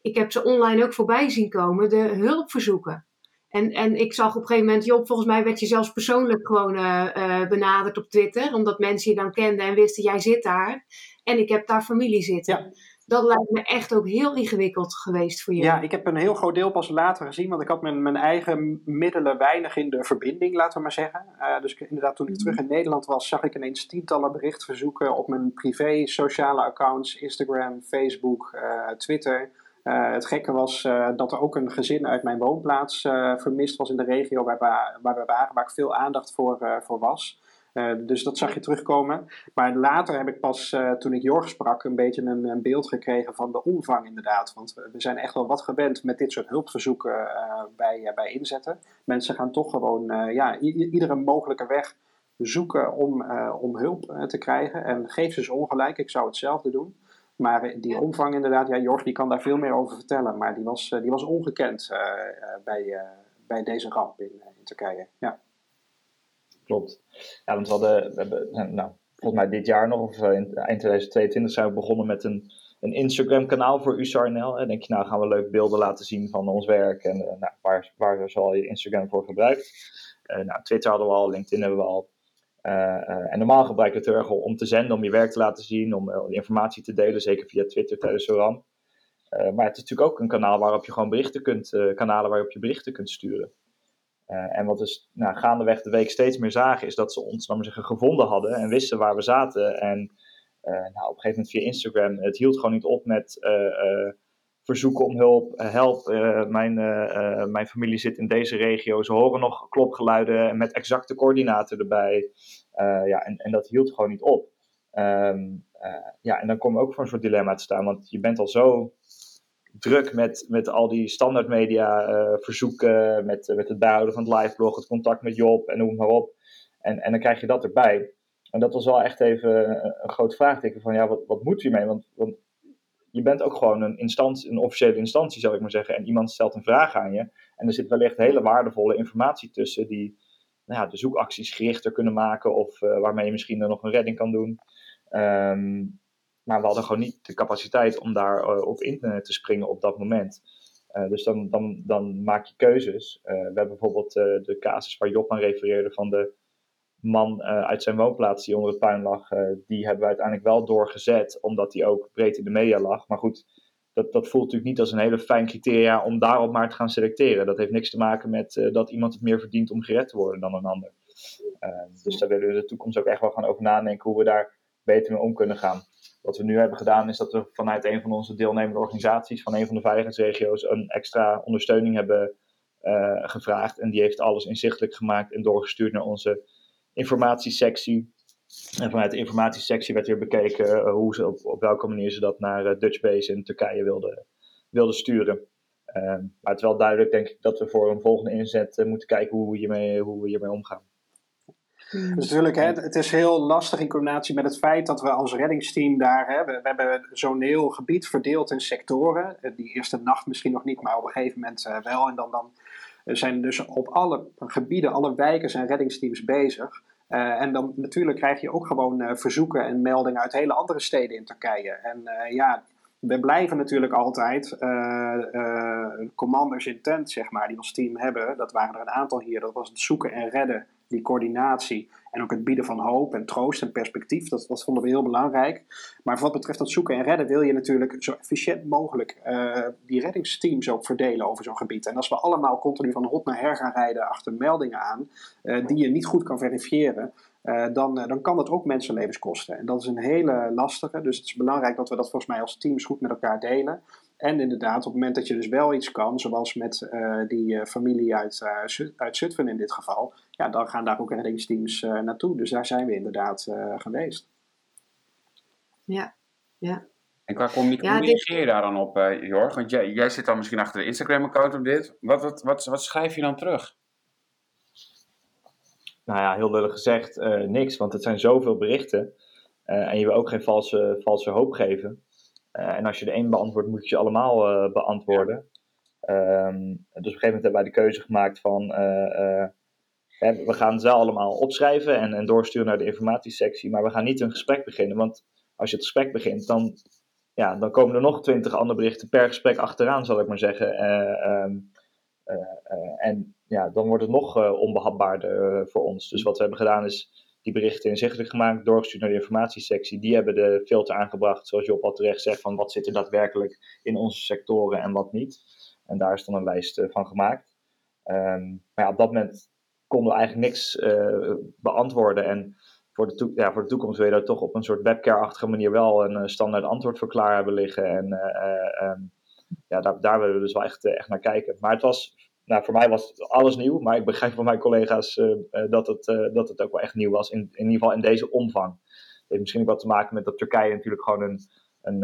ik heb ze online ook voorbij zien komen, de hulpverzoeken. En, en ik zag op een gegeven moment, Job, volgens mij werd je zelfs persoonlijk gewoon uh, benaderd op Twitter, omdat mensen je dan kenden en wisten, jij zit daar. En ik heb daar familie zitten. Ja dat lijkt me echt ook heel ingewikkeld geweest voor je. Ja, ik heb een heel groot deel pas later gezien, want ik had mijn, mijn eigen middelen weinig in de verbinding, laten we maar zeggen. Uh, dus inderdaad, toen ik terug in Nederland was, zag ik ineens tientallen berichtverzoeken op mijn privé sociale accounts, Instagram, Facebook, uh, Twitter. Uh, het gekke was dat er ook een gezin uit mijn woonplaats vermist was in de regio waar we, waar we waren, waar ik veel aandacht voor, voor was. Eh, dus dat zag je terugkomen. Maar later heb ik pas, toen ik Jorg sprak, een beetje een, een, beeld gekregen van de omvang inderdaad. Want we, zijn echt wel wat gewend met dit soort hulpverzoeken bij, bij inzetten. Mensen gaan toch gewoon ja, iedere mogelijke weg zoeken om, om hulp te krijgen. En geef ze ongelijk, ik zou hetzelfde doen. Maar die omvang inderdaad, ja, Jorg die kan daar veel meer over vertellen. Maar die was, die was ongekend bij, bij deze ramp in, in Turkije. Ja klopt. Ja, want we hadden, we hebben, nou, volgens mij dit jaar nog, of eh, in, eind 2022 zijn we begonnen met een, een Instagram-kanaal voor USARNL. En denk je, nou gaan we leuk beelden laten zien van ons werk en uh, nou, waar, waar zal je Instagram voor gebruikt. Nou, Twitter hadden we al, LinkedIn hebben we al. En normaal gebruik heel erg om te zenden, om je werk te laten zien, om informatie te delen, zeker via Twitter tijdens zo'n ramp. maar het is natuurlijk ook een kanaal waarop je gewoon berichten kunt, kanalen waarop je berichten kunt sturen. En wat dus nou, gaandeweg de week steeds meer zagen, is dat ze ons zeggen, gevonden hadden en wisten waar we zaten. En nou, op een gegeven moment via Instagram, het hield gewoon niet op met verzoeken om hulp. help, mijn, mijn familie zit in deze regio. Ze horen nog klopgeluiden met exacte coördinaten erbij. ja, en, en dat hield gewoon niet op. Um, ja, en dan kom je ook voor een soort dilemma te staan, want je bent al zo druk met, met al die standaardmedia verzoeken, met, met het bijhouden van het liveblog, het contact met Job en noem maar op. En, en dan krijg je dat erbij. En dat was wel echt even een, groot vraagteken van, ja, wat, wat moet je mee? Want, want je bent ook gewoon een, instantie, een officiële instantie, zou ik maar zeggen. En iemand stelt een vraag aan je. En er zit wellicht hele waardevolle informatie tussen die nou ja, de zoekacties gerichter kunnen maken of uh, waarmee je misschien er nog een redding kan doen. Um, maar we hadden gewoon niet de capaciteit om daar uh, op in te springen op dat moment. Uh, dus dan, dan, dan maak je keuzes. We hebben bijvoorbeeld de casus waar Job aan refereerde van de man uit zijn woonplaats die onder het puin lag. die hebben we uiteindelijk wel doorgezet, omdat die ook breed in de media lag. Maar goed, dat, dat voelt natuurlijk niet als een hele fijn criteria om daarop maar te gaan selecteren. Dat heeft niks te maken met dat iemand het meer verdient om gered te worden dan een ander. dus daar willen we de toekomst ook echt wel gaan over nadenken hoe we daar beter mee om kunnen gaan. Wat we nu hebben gedaan is dat we vanuit een van onze deelnemende organisaties van een van de veiligheidsregio's een extra ondersteuning hebben gevraagd. En die heeft alles inzichtelijk gemaakt en doorgestuurd naar onze informatiesectie. En vanuit de informatiesectie werd weer bekeken uh, hoe ze op, op welke manier ze dat naar uh, Dutch Base in Turkije wilden, wilden sturen. Ehm, maar het is wel duidelijk, denk ik, dat we voor een volgende inzet moeten kijken hoe we hiermee, hoe we hiermee omgaan. Dus natuurlijk, hè, het is heel lastig in combinatie met het feit dat we als reddingsteam daar, hè, we, hebben zo'n heel gebied verdeeld in sectoren. Eh, die eerste nacht misschien nog niet, maar op een gegeven moment wel. En dan, dan zijn dus op alle gebieden, alle wijken zijn reddingsteams bezig. Uh, en dan natuurlijk krijg je ook gewoon uh, verzoeken en meldingen uit hele andere steden in Turkije. En ja, we blijven natuurlijk altijd commanders in tent, zeg maar, die ons team hebben. Dat waren er een aantal hier. Dat was het zoeken en redden die coördinatie en ook het bieden van hoop en troost en perspectief, dat, dat vonden we heel belangrijk. Maar wat betreft dat zoeken en redden wil je natuurlijk zo efficiënt mogelijk uh, die reddingsteams ook verdelen over zo'n gebied. En als we allemaal continu van hot naar her gaan rijden achter meldingen aan, uh, die je niet goed kan verifiëren, uh, dan, dan kan dat ook mensenlevens kosten. En dat is een hele lastige, dus het is belangrijk dat we dat volgens mij als teams goed met elkaar delen. En inderdaad, op het moment dat je dus wel iets kan, zoals met die familie uit, uit Zutphen in dit geval, ja, dan gaan daar ook reddingsteams naartoe. Dus daar zijn we inderdaad geweest. Ja, ja. En qua communicatie, je daar dan op, uh, Jorg? Want jij, jij zit dan misschien achter de Instagram-account op dit. Wat, wat, wat, wat schrijf je dan terug? Nou ja, heel lullig gezegd, uh, niks. Want het zijn zoveel berichten. Uh, en je wil ook geen valse, valse hoop geven. En als je de een beantwoordt, moet je ze allemaal beantwoorden. Um, dus op een gegeven moment hebben wij de keuze gemaakt van... we gaan wel allemaal opschrijven en, en doorsturen naar de informatiesectie. Maar we gaan niet een gesprek beginnen. Want als je het gesprek begint, dan ja, dan komen er nog twintig andere berichten per gesprek achteraan, zal ik maar zeggen. Uh, uh, en ja, dan wordt het nog onbehapbaarder voor ons. Dus wat we hebben gedaan is die berichten inzichtelijk gemaakt, doorgestuurd naar de informatiesectie. Die hebben de filter aangebracht, zoals Job al terecht zegt, van wat zit er daadwerkelijk in onze sectoren en wat niet. En daar is dan een lijst van gemaakt. Um, maar ja, op dat moment konden we eigenlijk niks beantwoorden. En voor de, ja, voor de toekomst wil je daar toch op een soort webcare-achtige manier wel een uh, standaard antwoord voor klaar hebben liggen. En um, ja, daar, daar willen we dus wel echt, echt naar kijken. Maar het was, nou, voor mij was alles nieuw, maar ik begrijp van mijn collega's dat, het, dat het ook wel echt nieuw was, in, in ieder geval in deze omvang. Het heeft misschien ook wat te maken met dat Turkije natuurlijk gewoon een, een,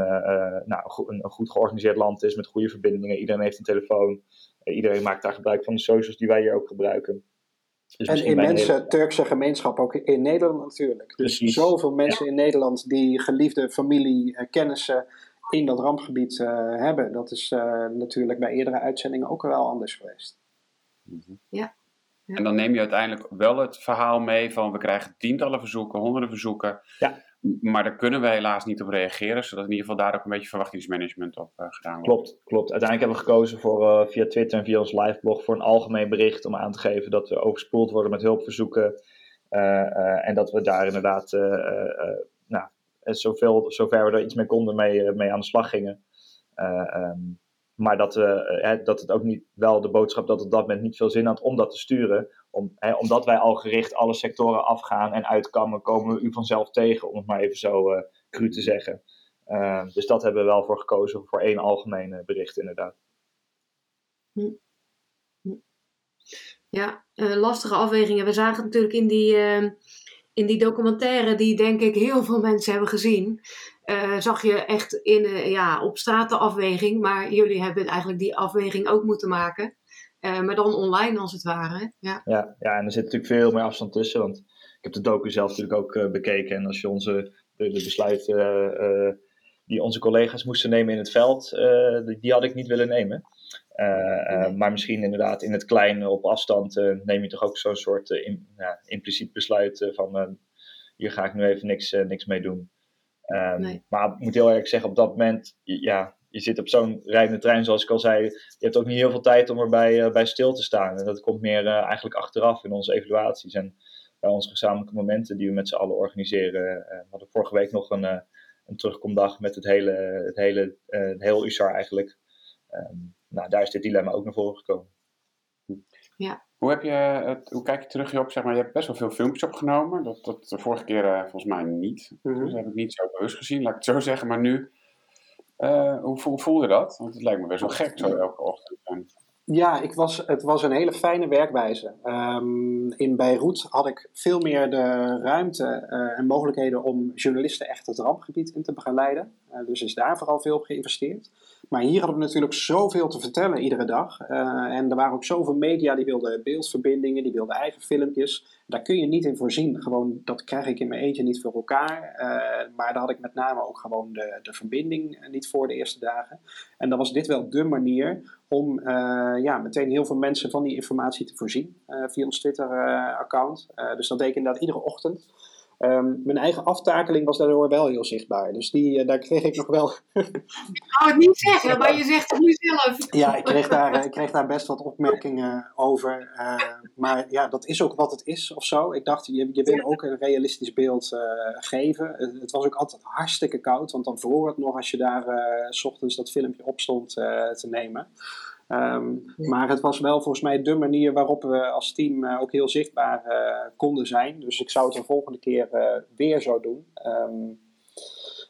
nou, een, een goed georganiseerd land is met goede verbindingen. Iedereen heeft een telefoon, iedereen maakt daar gebruik van de socials die wij hier ook gebruiken. Dus en immense Turkse gemeenschap ook in Nederland natuurlijk. Dus zoveel mensen in Nederland die geliefde familie, uh, kennissen in dat rampgebied uh, hebben. Dat is uh, natuurlijk bij eerdere uitzendingen ook wel anders geweest. Mhm. Ja. ja. En dan neem je uiteindelijk wel het verhaal mee van we krijgen tientallen verzoeken, honderden verzoeken. Ja. Maar daar kunnen we helaas niet op reageren, zodat in ieder geval daar ook een beetje verwachtingsmanagement op uh, gedaan wordt. Klopt, klopt. Uiteindelijk hebben we gekozen voor uh, via Twitter en via ons liveblog voor een algemeen bericht om aan te geven dat we overspoeld worden met hulpverzoeken. Uh, en dat we daar inderdaad, nou, zoveel, zover we er iets mee konden, mee, mee aan de slag gingen. Um, maar dat, we, dat het ook niet wel de boodschap dat het op dat moment niet veel zin had om dat te sturen. Om, hè, omdat wij al gericht alle sectoren afgaan en uitkammen, komen we u vanzelf tegen, om het maar even zo uh, cru te zeggen. Uh, dus dat hebben we wel voor gekozen, voor één algemene bericht inderdaad. Hm. Hm. Ja, lastige afwegingen. We zagen natuurlijk in die, ehm, in die documentaire, die denk ik heel veel mensen hebben gezien, uh, zag je echt in, ja, op straat de afweging. Maar jullie hebben eigenlijk die afweging ook moeten maken. Uh, maar dan online als het ware. Ja. Ja, ja, en er zit natuurlijk veel meer afstand tussen. Want ik heb de docu zelf natuurlijk ook bekeken. En als je onze, de, de besluiten die onze collega's moesten nemen in het veld, die, die, had ik niet willen nemen. Nee. Maar misschien inderdaad in het klein op afstand neem je toch ook zo'n soort in, ja, impliciet besluit van hier ga ik nu even niks, niks mee doen. Um, nee. Maar ik moet heel eerlijk zeggen, op dat moment, ja, je zit op zo'n rijdende trein, zoals ik al zei. Je hebt ook niet heel veel tijd om erbij uh, bij stil te staan. En dat komt meer uh, eigenlijk achteraf in onze evaluaties en bij onze gezamenlijke momenten die we met z'n allen organiseren. Uh, we hadden vorige week nog een, een terugkomdag met het hele, het hele, heel USAR eigenlijk. Um, nou, daar is dit dilemma ook naar voren gekomen. Ja. Hoe, heb je het, hoe kijk je terug op? Zeg maar, je hebt best wel veel filmpjes opgenomen. Dat, dat de vorige keer volgens mij niet. Mm -hmm. Dus dat heb ik niet zo bewust gezien, laat ik het zo zeggen. Maar nu uh, hoe, hoe voel je dat? Want het lijkt me best wel gek zo elke ochtend. Ja, ik was, het was een hele fijne werkwijze. Um, in Beirut had ik veel meer de ruimte uh, en mogelijkheden om journalisten echt het rampgebied in te begeleiden. Uh, dus is daar vooral veel op geïnvesteerd. Maar hier hadden we natuurlijk zoveel te vertellen iedere dag. en er waren ook zoveel media die wilden beeldverbindingen, die wilden eigen filmpjes. Daar kun je niet in voorzien. Gewoon, dat krijg ik in mijn eentje niet voor elkaar. maar daar had ik met name ook gewoon de, de verbinding niet voor de eerste dagen. En dan was dit wel de manier om ja, meteen heel veel mensen van die informatie te voorzien via ons Twitter-account. Dus dat deed ik inderdaad iedere ochtend. Um, mijn eigen aftakeling was daardoor wel heel zichtbaar. Dus die, daar kreeg ik nog wel. ik zou het niet zeggen, maar je zegt het nu zelf. ja, ik kreeg daar, ik kreeg daar best wat opmerkingen over. maar ja, dat is ook wat het is of zo. Ik dacht, je, je wil ook een realistisch beeld geven. Het was ook altijd hartstikke koud, want dan vroor het nog als je daar s ochtends dat filmpje op stond te nemen. Um, maar het was wel volgens mij de manier waarop we als team uh, ook heel zichtbaar uh, konden zijn. Dus ik zou het de volgende keer uh, weer zo doen. Um,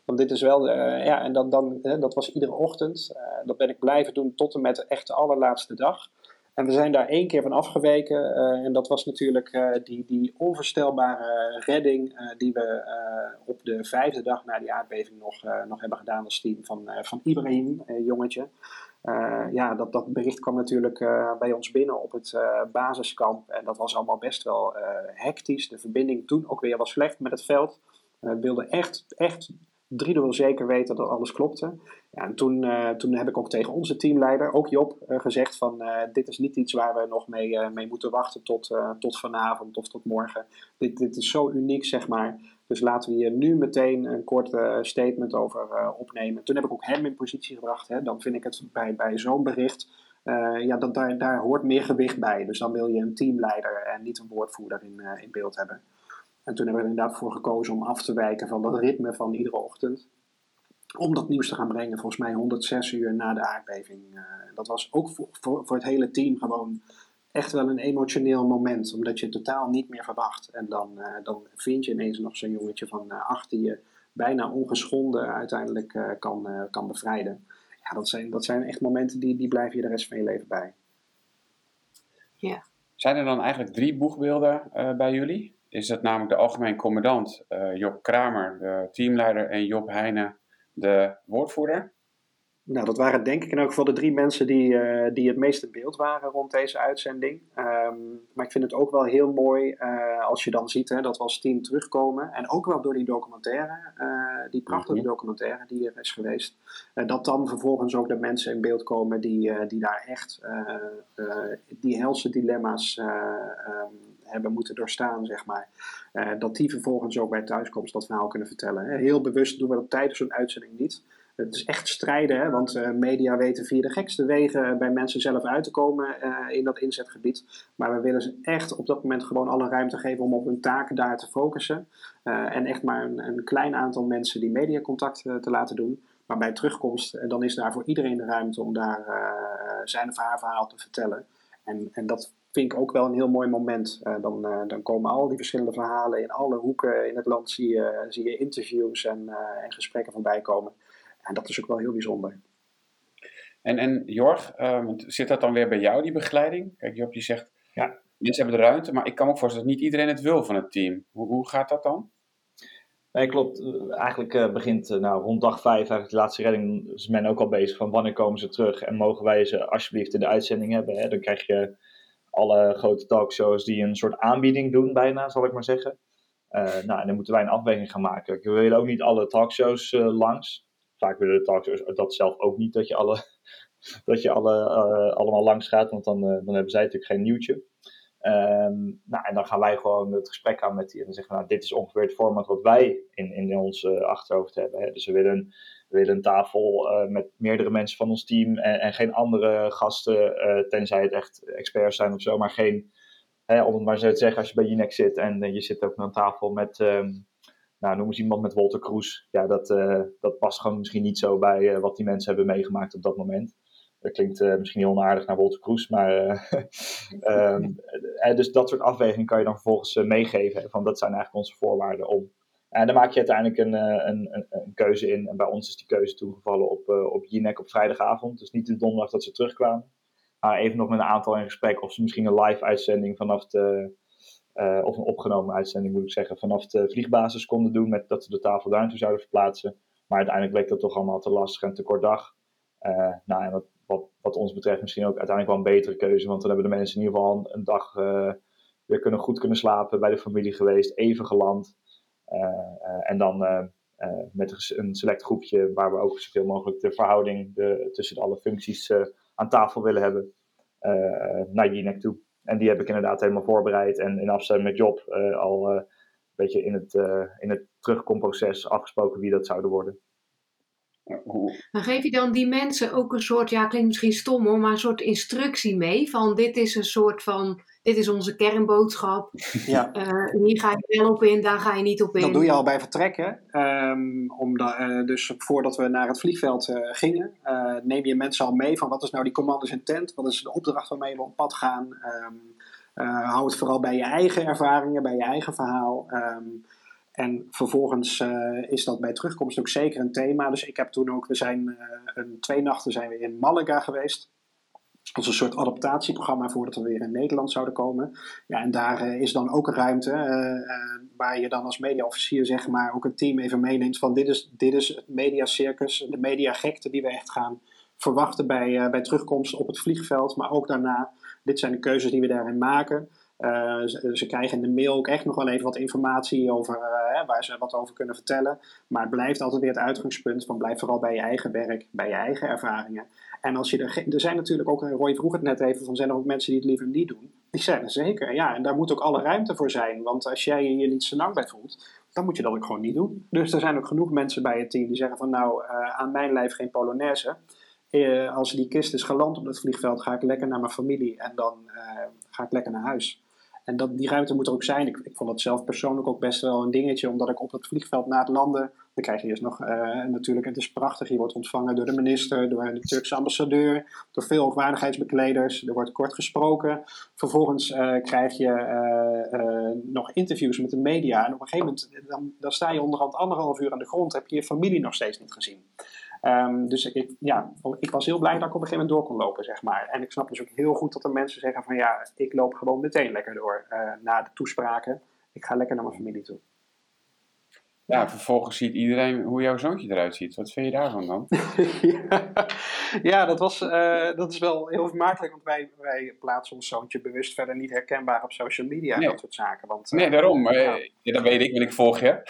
Want dit is wel, ja, en dan, dan, dat was iedere ochtend. dat ben ik blijven doen tot en met echt de allerlaatste dag. En we zijn daar één keer van afgeweken. en dat was natuurlijk die, die onvoorstelbare redding die we op de vijfde dag na die aardbeving nog, nog hebben gedaan als team van, van Ibrahim, jongetje. Uh, ja, dat, dat bericht kwam natuurlijk uh, bij ons binnen op het uh, basiskamp. En dat was allemaal best wel hectisch. De verbinding toen ook weer was slecht met het veld. We wilden echt, echt driedubbel zeker weten dat alles klopte. Ja, en toen, toen heb ik ook tegen onze teamleider, ook Job, gezegd van dit is niet iets waar we nog mee, mee moeten wachten tot, tot vanavond of tot morgen. Dit, dit is zo uniek, zeg maar. Dus laten we hier nu meteen een kort statement over uh, opnemen. Toen heb ik ook hem in positie gebracht. Hè. Dan vind ik het bij, bij zo'n bericht, uh, ja, dat, daar, daar hoort meer gewicht bij. Dus dan wil je een teamleider en niet een woordvoerder in, uh, in beeld hebben. En toen hebben we er inderdaad voor gekozen om af te wijken van dat ritme van iedere ochtend. Om dat nieuws te gaan brengen, volgens mij 106 uur na de aardbeving. dat was ook voor, voor het hele team gewoon echt wel een emotioneel moment, omdat je het totaal niet meer verwacht. En dan, uh, dan vind je ineens nog zo'n jongetje van uh, acht die je bijna ongeschonden uiteindelijk uh, kan, kan bevrijden. Ja, dat zijn, dat zijn echt momenten die, die blijven je de rest van je leven bij. Ja. Zijn er dan eigenlijk drie boegbeelden bij jullie? Is dat namelijk de algemeen commandant Job Kramer, de teamleider, en Job Heijnen, de woordvoerder? Nou, dat waren denk ik in elk geval de drie mensen die, uh, die het meest in beeld waren rond deze uitzending. Um, maar ik vind het ook wel heel mooi uh, als je dan ziet hè, dat we als team terugkomen. En ook wel door die documentaire, uh, die prachtige mm -hmm. documentaire die er is geweest. dat dan vervolgens ook de mensen in beeld komen die, die daar echt die helse dilemma's um, hebben moeten doorstaan, zeg maar. dat die vervolgens ook bij thuiskomst dat verhaal kunnen vertellen. Heel bewust doen we dat tijdens zo'n uitzending niet. Het is echt strijden, hè? want uh, media weten via de gekste wegen bij mensen zelf uit te komen uh, in dat inzetgebied. Maar we willen ze echt op dat moment gewoon alle ruimte geven om op hun taken daar te focussen. Uh, en echt maar een, een, klein aantal mensen die mediacontact te laten doen. Maar bij terugkomst, dan is daar voor iedereen de ruimte om daar zijn of haar verhaal te vertellen. En, en dat vind ik ook wel een heel mooi moment. dan, dan komen al die verschillende verhalen in alle hoeken in het land, zie je, zie je interviews en, en gesprekken voorbij komen. En dat is ook wel heel bijzonder. En, en Jorg, um, zit dat dan weer bij jou, die begeleiding? Kijk, Job, je zegt, ja, mensen hebben de ruimte, maar ik kan me ook voorstellen dat niet iedereen het wil van het team. Hoe, hoe gaat dat dan? Nee, klopt. Eigenlijk uh, begint uh, nou, rond dag vijf, eigenlijk de laatste redding, is men ook al bezig van wanneer komen ze terug en mogen wij ze alsjeblieft in de uitzending hebben. Hè? Dan krijg je alle grote talkshows die een soort aanbieding doen bijna, zal ik maar zeggen. Uh, nou, en dan moeten wij een afweging gaan maken. We willen ook niet alle talkshows langs vaak willen de talkshows dat zelf ook niet, dat je, alle, dat je alle, uh, allemaal langs gaat, want dan, uh, dan hebben zij natuurlijk geen nieuwtje. Um, nou, en dan gaan wij gewoon het gesprek aan met die en dan zeggen we, nou, dit is ongeveer het format wat wij in, in ons uh, achterhoofd hebben. Hè. Dus we willen, we willen een tafel met meerdere mensen van ons team en, en geen andere gasten, tenzij het echt experts zijn of zo, maar geen, hè, om het maar zo te zeggen, als je bij Jinek zit en je zit ook aan tafel met... Um, nou, noem eens iemand met Walter Kroes. Ja, dat, uh, dat past gewoon misschien niet zo bij uh, wat die mensen hebben meegemaakt op dat moment. Dat klinkt uh, misschien heel onaardig naar Walter Kroes, maar um, dus dat soort afwegingen kan je dan vervolgens meegeven. Van dat zijn eigenlijk onze voorwaarden om. En dan maak je uiteindelijk een, een, een, een, keuze in. En bij ons is die keuze toegevallen op, op Jinek op vrijdagavond. Dus niet de donderdag dat ze terugkwamen. Maar even nog met een aantal in gesprek of ze misschien een live uitzending vanaf de, uh, of een opgenomen uitzending moet ik zeggen, vanaf de vliegbasis konden doen met dat ze de tafel daar naartoe zouden verplaatsen. Maar uiteindelijk bleek dat toch allemaal te lastig en te kort dag. Uh, nou, en wat, wat, wat, ons betreft misschien ook uiteindelijk wel een betere keuze, want dan hebben de mensen in ieder geval een, dag uh, weer kunnen, goed kunnen slapen, bij de familie geweest, even geland. en dan met een select groepje waar we ook zoveel mogelijk de verhouding de, tussen alle functies aan tafel willen hebben, naar Jinek toe. En die heb ik inderdaad helemaal voorbereid en in afstemming met Job uh, al uh, een beetje in het, uh, in het terugkomproces afgesproken wie dat zouden worden. Maar geef je dan die mensen ook een soort, ja klinkt misschien stom hoor, maar een soort instructie mee van dit is een soort van, dit is onze kernboodschap. Ja. Uh, hier ga je wel op in, daar ga je niet op in. Dat doe je al bij vertrekken. Um, om uh, dus voordat we naar het vliegveld uh, gingen, neem je mensen al mee van wat is nou die commanders intent, wat is de opdracht waarmee we op pad gaan. Um, hou het vooral bij je eigen ervaringen, bij je eigen verhaal. Um, En vervolgens is dat bij terugkomst ook zeker een thema. Dus ik heb toen ook, we zijn een, twee nachten zijn we in Malaga geweest als een soort adaptatieprogramma voordat we weer in Nederland zouden komen. Ja, en daar uh, is dan ook ruimte uh, uh, waar je dan als mediaofficier zeg maar ook een team even meeneemt van dit is, dit is het mediacircus, de mediagekte die we echt gaan verwachten bij, bij terugkomst op het vliegveld, maar ook daarna. Dit zijn de keuzes die we daarin maken. Ze, ze, krijgen in de mail ook echt nog wel even wat informatie over waar ze wat over kunnen vertellen. Maar het blijft altijd weer het uitgangspunt van blijf vooral bij je eigen werk, bij je eigen ervaringen. En als je er, er zijn natuurlijk ook, Roy vroeg het net even, van zijn er ook mensen die het liever niet doen? Die zijn er zeker, ja. En daar moet ook alle ruimte voor zijn. Want als jij je niet zo lang bij voelt, dan moet je dat ook gewoon niet doen. Dus er zijn ook genoeg mensen bij het team die zeggen van nou, aan mijn lijf geen Polonaise. Als die kist is geland op het vliegveld, ga ik lekker naar mijn familie en dan ga ik lekker naar huis. En dat, die ruimte moet er ook zijn. Ik, ik vond het zelf persoonlijk ook best wel een dingetje, omdat ik op het vliegveld na het landen, dan krijg je eerst nog uh, natuurlijk, het is prachtig, je wordt ontvangen door de minister, door de Turkse ambassadeur, door veel hoogwaardigheidsbekleders, er wordt kort gesproken. Vervolgens uh, krijg je uh, nog interviews met de media en op een gegeven moment, dan, dan sta je onderhand anderhalf uur aan de grond, heb je je familie nog steeds niet gezien. Um, dus ik, ja, ik was heel blij dat ik op een gegeven moment door kon lopen, zeg maar. En ik snap dus ook heel goed dat er mensen zeggen van ja, ik loop gewoon meteen lekker door uh, na de toespraken. Ik ga lekker naar mijn familie toe. Ja, vervolgens ziet iedereen hoe jouw zoontje eruit ziet. Wat vind je daarvan dan? ja, dat, was, uh, dat is wel heel vermakelijk, want wij, wij plaatsen ons zoontje bewust verder niet herkenbaar op social media en dat soort zaken. Want, uh, nee, daarom. Uh, ja. ja. dat weet ik, want ik volg je.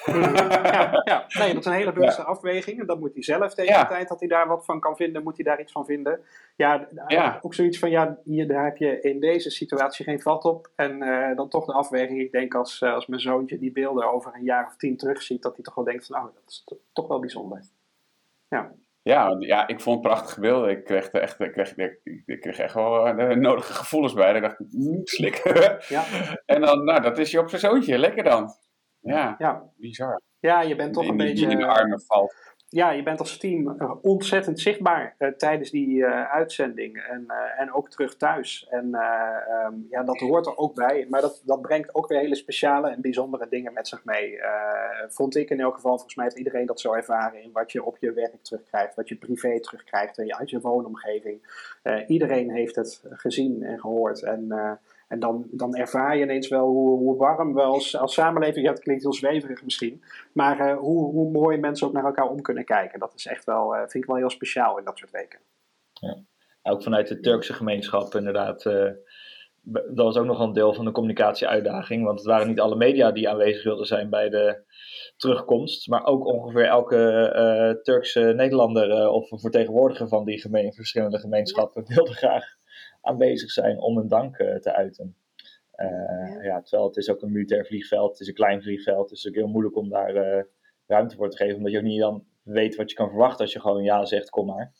ja, ja, nee, dat is een hele bewuste afweging. En dat moet hij zelf tegen de tijd dat hij daar wat van kan vinden, moet hij daar iets van vinden. Ja, ook zoiets van, ja, hier, daar heb je in deze situatie geen vat op. En dan toch de afweging, ik denk als, als mijn zoontje die beelden over een jaar of tien terugziet, dat hij toch wel denkt van, oh, dat is toch wel bijzonder. Ja. Ja, ja, ik vond het prachtige beelden. Ik kreeg, echt, ik kreeg, ik kreeg echt wel de nodige gevoelens bij. Ik dacht, slikken. Ja. en dan, nou, dat is je op zijn zoontje. Lekker dan. Ja, ja. bizar. Ja, je bent toch in, een beetje... in de armen valt ja, je bent als team uh, ontzettend zichtbaar uh, tijdens die uh, uitzending en, en ook terug thuis. En um, ja, dat hoort er ook bij. Maar dat, dat brengt ook weer hele speciale en bijzondere dingen met zich mee. vond ik in elk geval, volgens mij heeft iedereen dat zo ervaren in wat je op je werk terugkrijgt, wat je privé terugkrijgt uit je woonomgeving. iedereen heeft het gezien en gehoord. En en dan, dan ervaar je ineens wel hoe, warm we als, samenleving, ja, het klinkt heel zweverig misschien, maar uh, hoe, hoe mooi mensen ook naar elkaar om kunnen kijken. Dat is echt wel, uh, vind ik wel heel speciaal in dat soort weken. Ja. Ook vanuit de Turkse gemeenschap inderdaad. Uh, dat was ook nog een deel van de communicatieuitdaging, want het waren niet alle media die aanwezig wilden zijn bij de terugkomst, maar ook ongeveer elke Turkse Nederlander of vertegenwoordiger van die gemeen, verschillende gemeenschappen wilde graag aanwezig zijn om een dank uh, te uiten. Uh, ja. ja. terwijl het is ook een militair vliegveld, het is een klein vliegveld, het is ook heel moeilijk om daar uh, ruimte voor te geven, omdat je ook niet dan weet wat je kan verwachten als je gewoon ja zegt, kom maar.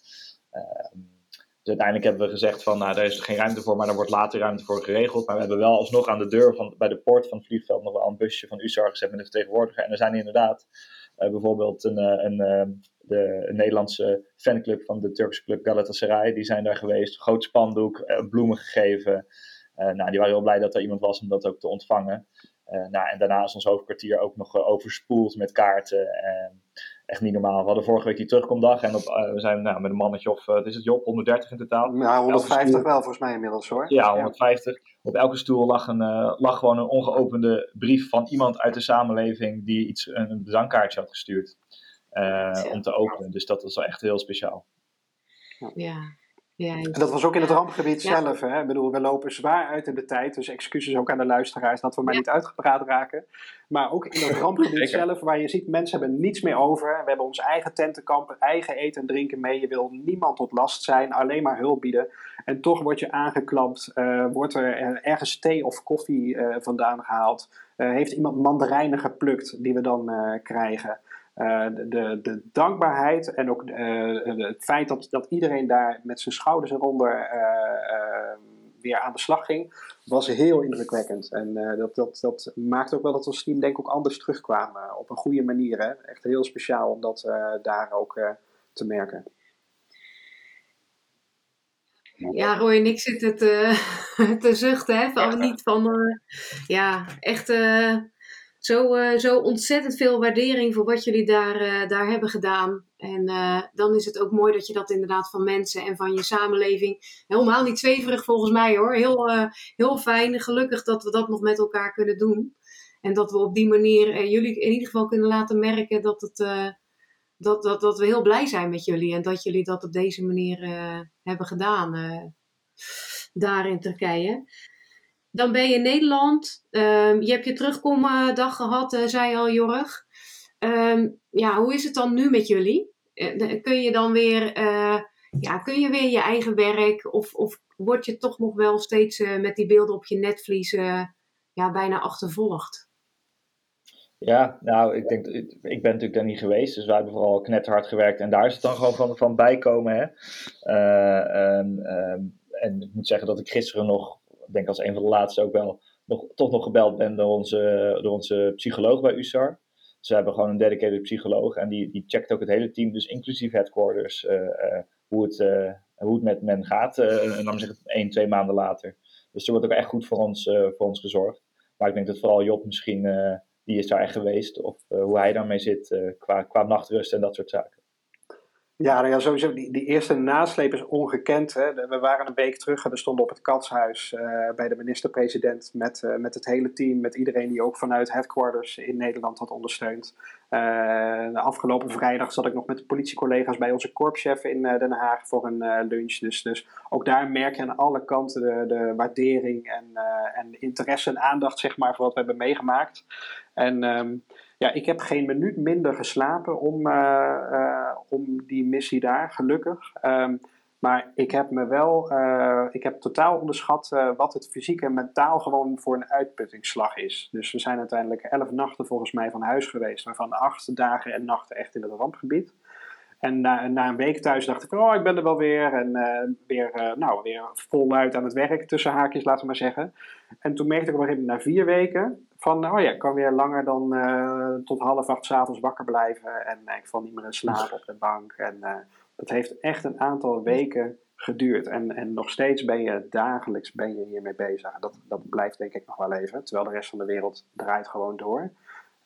Ehm, dus uiteindelijk hebben we gezegd van, nou, daar is er geen ruimte voor, maar er wordt later ruimte voor geregeld. Maar we hebben wel alsnog aan de deur van, bij de poort van het vliegveld nog wel een busje van USAR gezet met een vertegenwoordiger. En er zijn inderdaad uh, bijvoorbeeld een, een, de Nederlandse fanclub van de Turkse club Galatasaray. Die zijn daar geweest, groot spandoek, uh, bloemen gegeven. Uh, nou, die waren heel blij dat er iemand was om dat ook te ontvangen. Uh, nou, en daarna is ons hoofdkwartier ook nog overspoeld met kaarten. echt niet normaal. We hadden vorige week die terugkomdag en op, we zijn nou, met een mannetje of, wat is het Job, 130 in totaal. Ja, 150 stoel... wel volgens mij inmiddels hoor. Ja, 150. Op elke stoel lag, een, lag gewoon een ongeopende brief van iemand uit de samenleving die iets, een bedankkaartje had gestuurd. Uh, om te openen. Dus dat was wel echt heel speciaal. Ja. Ja, en dat was ook in het rampgebied ja. zelf. Hè? Ik bedoel, we lopen zwaar uit in de tijd. Dus excuses ook aan de luisteraars dat we maar niet uitgepraat raken. Maar ook in het rampgebied zelf, waar je ziet, mensen hebben niets meer over. We hebben ons eigen tentenkamp, eigen eten en drinken mee. Je wil niemand tot last zijn, alleen maar hulp bieden. En toch word je aangeklampt. Uh, wordt er ergens thee of koffie uh, vandaan gehaald. Uh, heeft iemand mandarijnen geplukt die we dan krijgen. Uh, de, de, dankbaarheid en ook uh, het feit dat, dat iedereen daar met zijn schouders eronder uh, weer aan de slag ging, was heel indrukwekkend. En dat, dat, dat maakt ook wel dat ons team denk ik ook anders terugkwamen. Op een goede manier. Hè? Echt heel speciaal om dat daar ook te merken. Ja, Roy en ik zitten te, te zuchten, hè? Van, niet van, ja, echt zo, uh, zo ontzettend veel waardering voor wat jullie daar, uh, daar hebben gedaan. En uh, dan is het ook mooi dat je dat inderdaad van mensen en van je samenleving. Helemaal niet zweverig volgens mij hoor. Heel, heel fijn. Gelukkig dat we dat nog met elkaar kunnen doen. En dat we op die manier jullie in ieder geval kunnen laten merken dat, het, dat, dat, dat we heel blij zijn met jullie. En dat jullie dat op deze manier hebben gedaan daar in Turkije. Dan ben je in Nederland. Um, je hebt je terugkomdag gehad, uh, zei al Jorg. Um, ja, hoe is het dan nu met jullie? Uh, kun je dan weer, uh, ja, kun je weer je eigen werk? Of, of word je toch nog wel steeds met die beelden op je netvlies ja, bijna achtervolgd? Ja, nou, ik denk, ik ben natuurlijk daar niet geweest, dus wij hebben vooral knetterhard gewerkt en daar is het dan gewoon van, van bijkomen. Hè? Um, en ik moet zeggen dat ik gisteren nog denk als een van de laatste ook wel nog, toch nog gebeld ben door onze, door onze psycholoog bij USAR. Dus hebben gewoon een dedicated psycholoog en die, die checkt ook het hele team, dus inclusief headquarters, uh, uh, hoe, het, uh, hoe het met men gaat. en dan zeg ik één, twee maanden later. Dus er wordt ook echt goed voor ons, voor ons gezorgd. Maar ik denk dat vooral Job misschien, die is daar echt geweest, of hoe hij daarmee zit qua, qua nachtrust en dat soort zaken. Ja, nou ja, sowieso. Die, die eerste nasleep is ongekend. Hè. We waren een week terug en we stonden op het katshuis uh, bij de minister-president met, uh, met het hele team, met iedereen die ook vanuit headquarters in Nederland had ondersteund. De afgelopen vrijdag zat ik nog met de politiecollega's bij onze korpschef in Den Haag voor een lunch. Dus, dus ook daar merk je aan alle kanten de, de waardering en, en interesse en aandacht zeg maar, voor wat we hebben meegemaakt. En um, ja, ik heb geen minuut minder geslapen om, uh, uh, om die missie daar, gelukkig. Um, maar ik heb me wel, uh, ik heb totaal onderschat wat het fysiek en mentaal gewoon voor een uitputtingsslag is. Dus we zijn uiteindelijk elf nachten volgens mij van huis geweest, waarvan acht dagen en nachten echt in het rampgebied. En na, na, een week thuis dacht ik, oh, ik ben er wel weer. En weer, nou, weer voluit aan het werk, tussen haakjes, laten we maar zeggen. En toen merkte ik op een gegeven moment na vier weken van, oh ja, ik kan weer langer dan uh, tot half acht s'avonds wakker blijven. En ik val niet meer in slaap op de bank. En dat heeft echt een aantal weken geduurd. En, en nog steeds ben je dagelijks ben je hiermee bezig. Dat, dat blijft denk ik nog wel even. Terwijl de rest van de wereld draait gewoon door.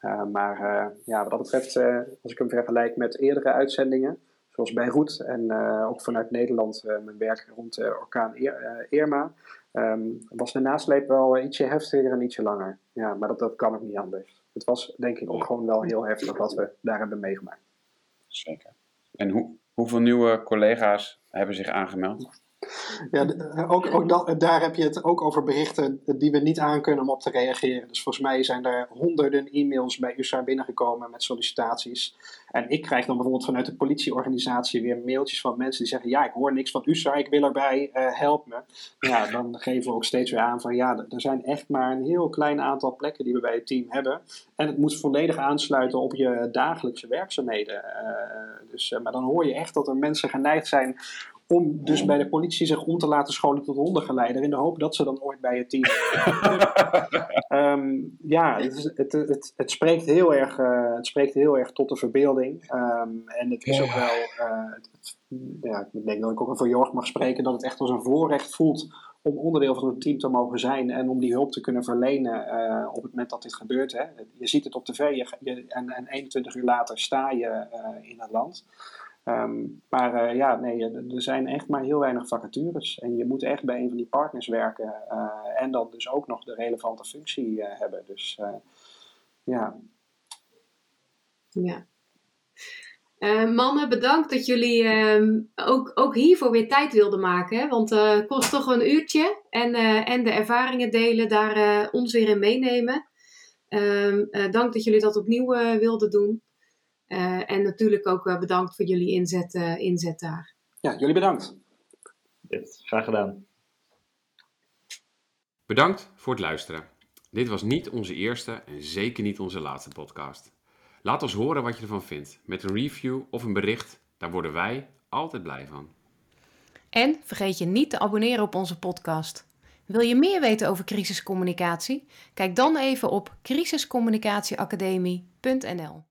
Uh, maar ja, wat dat betreft, als ik hem vergelijk met eerdere uitzendingen, zoals Beirut en ook vanuit Nederland mijn werk rond orkaan Irma, um, was de nasleep wel ietsje heftiger en ietsje langer. Ja, maar dat, dat kan ook niet anders. Het was denk ik ook gewoon wel heel heftig wat we daar hebben meegemaakt. Zeker. En hoe, hoeveel nieuwe collega's hebben zich aangemeld? Ja, ook, ook dat, daar heb je het ook over berichten die we niet aankunnen om op te reageren. Dus volgens mij zijn er honderden e-mails bij USAR binnengekomen met sollicitaties. En ik krijg dan bijvoorbeeld vanuit de politieorganisatie weer mailtjes van mensen die zeggen: Ja, ik hoor niks van USAR, ik wil erbij, uh, help me. Ja, dan geven we ook steeds weer aan van ja, er zijn echt maar een heel klein aantal plekken die we bij het team hebben. En het moet volledig aansluiten op je dagelijkse werkzaamheden. Dus, maar dan hoor je echt dat er mensen geneigd zijn om dus bij de politie zich om te laten scholen tot hondengeleider. In de hoop dat ze dan ooit bij het team. um, ja, het, het, het, het, spreekt heel erg, uh, het spreekt heel erg tot de verbeelding. Um, en het is ook wel. Uh, ja, ik denk dat ik ook voor Jorg mag spreken. Dat het echt als een voorrecht voelt om onderdeel van het team te mogen zijn en om die hulp te kunnen verlenen uh, op het moment dat dit gebeurt. Hè. Je ziet het op tv je, je, en, en 21 uur later sta je in het land. Um, maar uh, ja, nee, er zijn echt maar heel weinig vacatures. En je moet echt bij een van die partners werken. Uh, en dan dus ook nog de relevante functie uh, hebben. Dus ja. Ja. mannen, bedankt dat jullie ehm, ook, ook hiervoor weer tijd wilden maken. Want het kost toch een uurtje. En, en de ervaringen delen, daar ons weer in meenemen. Um, dank dat jullie dat opnieuw wilden doen. Uh, en natuurlijk ook uh, bedankt voor jullie inzet, uh, inzet daar. Ja, jullie bedankt. Yes, graag gedaan. Bedankt voor het luisteren. Dit was niet onze eerste en zeker niet onze laatste podcast. Laat ons horen wat je ervan vindt. Met een review of een bericht, daar worden wij altijd blij van. En vergeet je niet te abonneren op onze podcast. Wil je meer weten over crisiscommunicatie? Kijk dan even op crisiscommunicatieacademie.nl.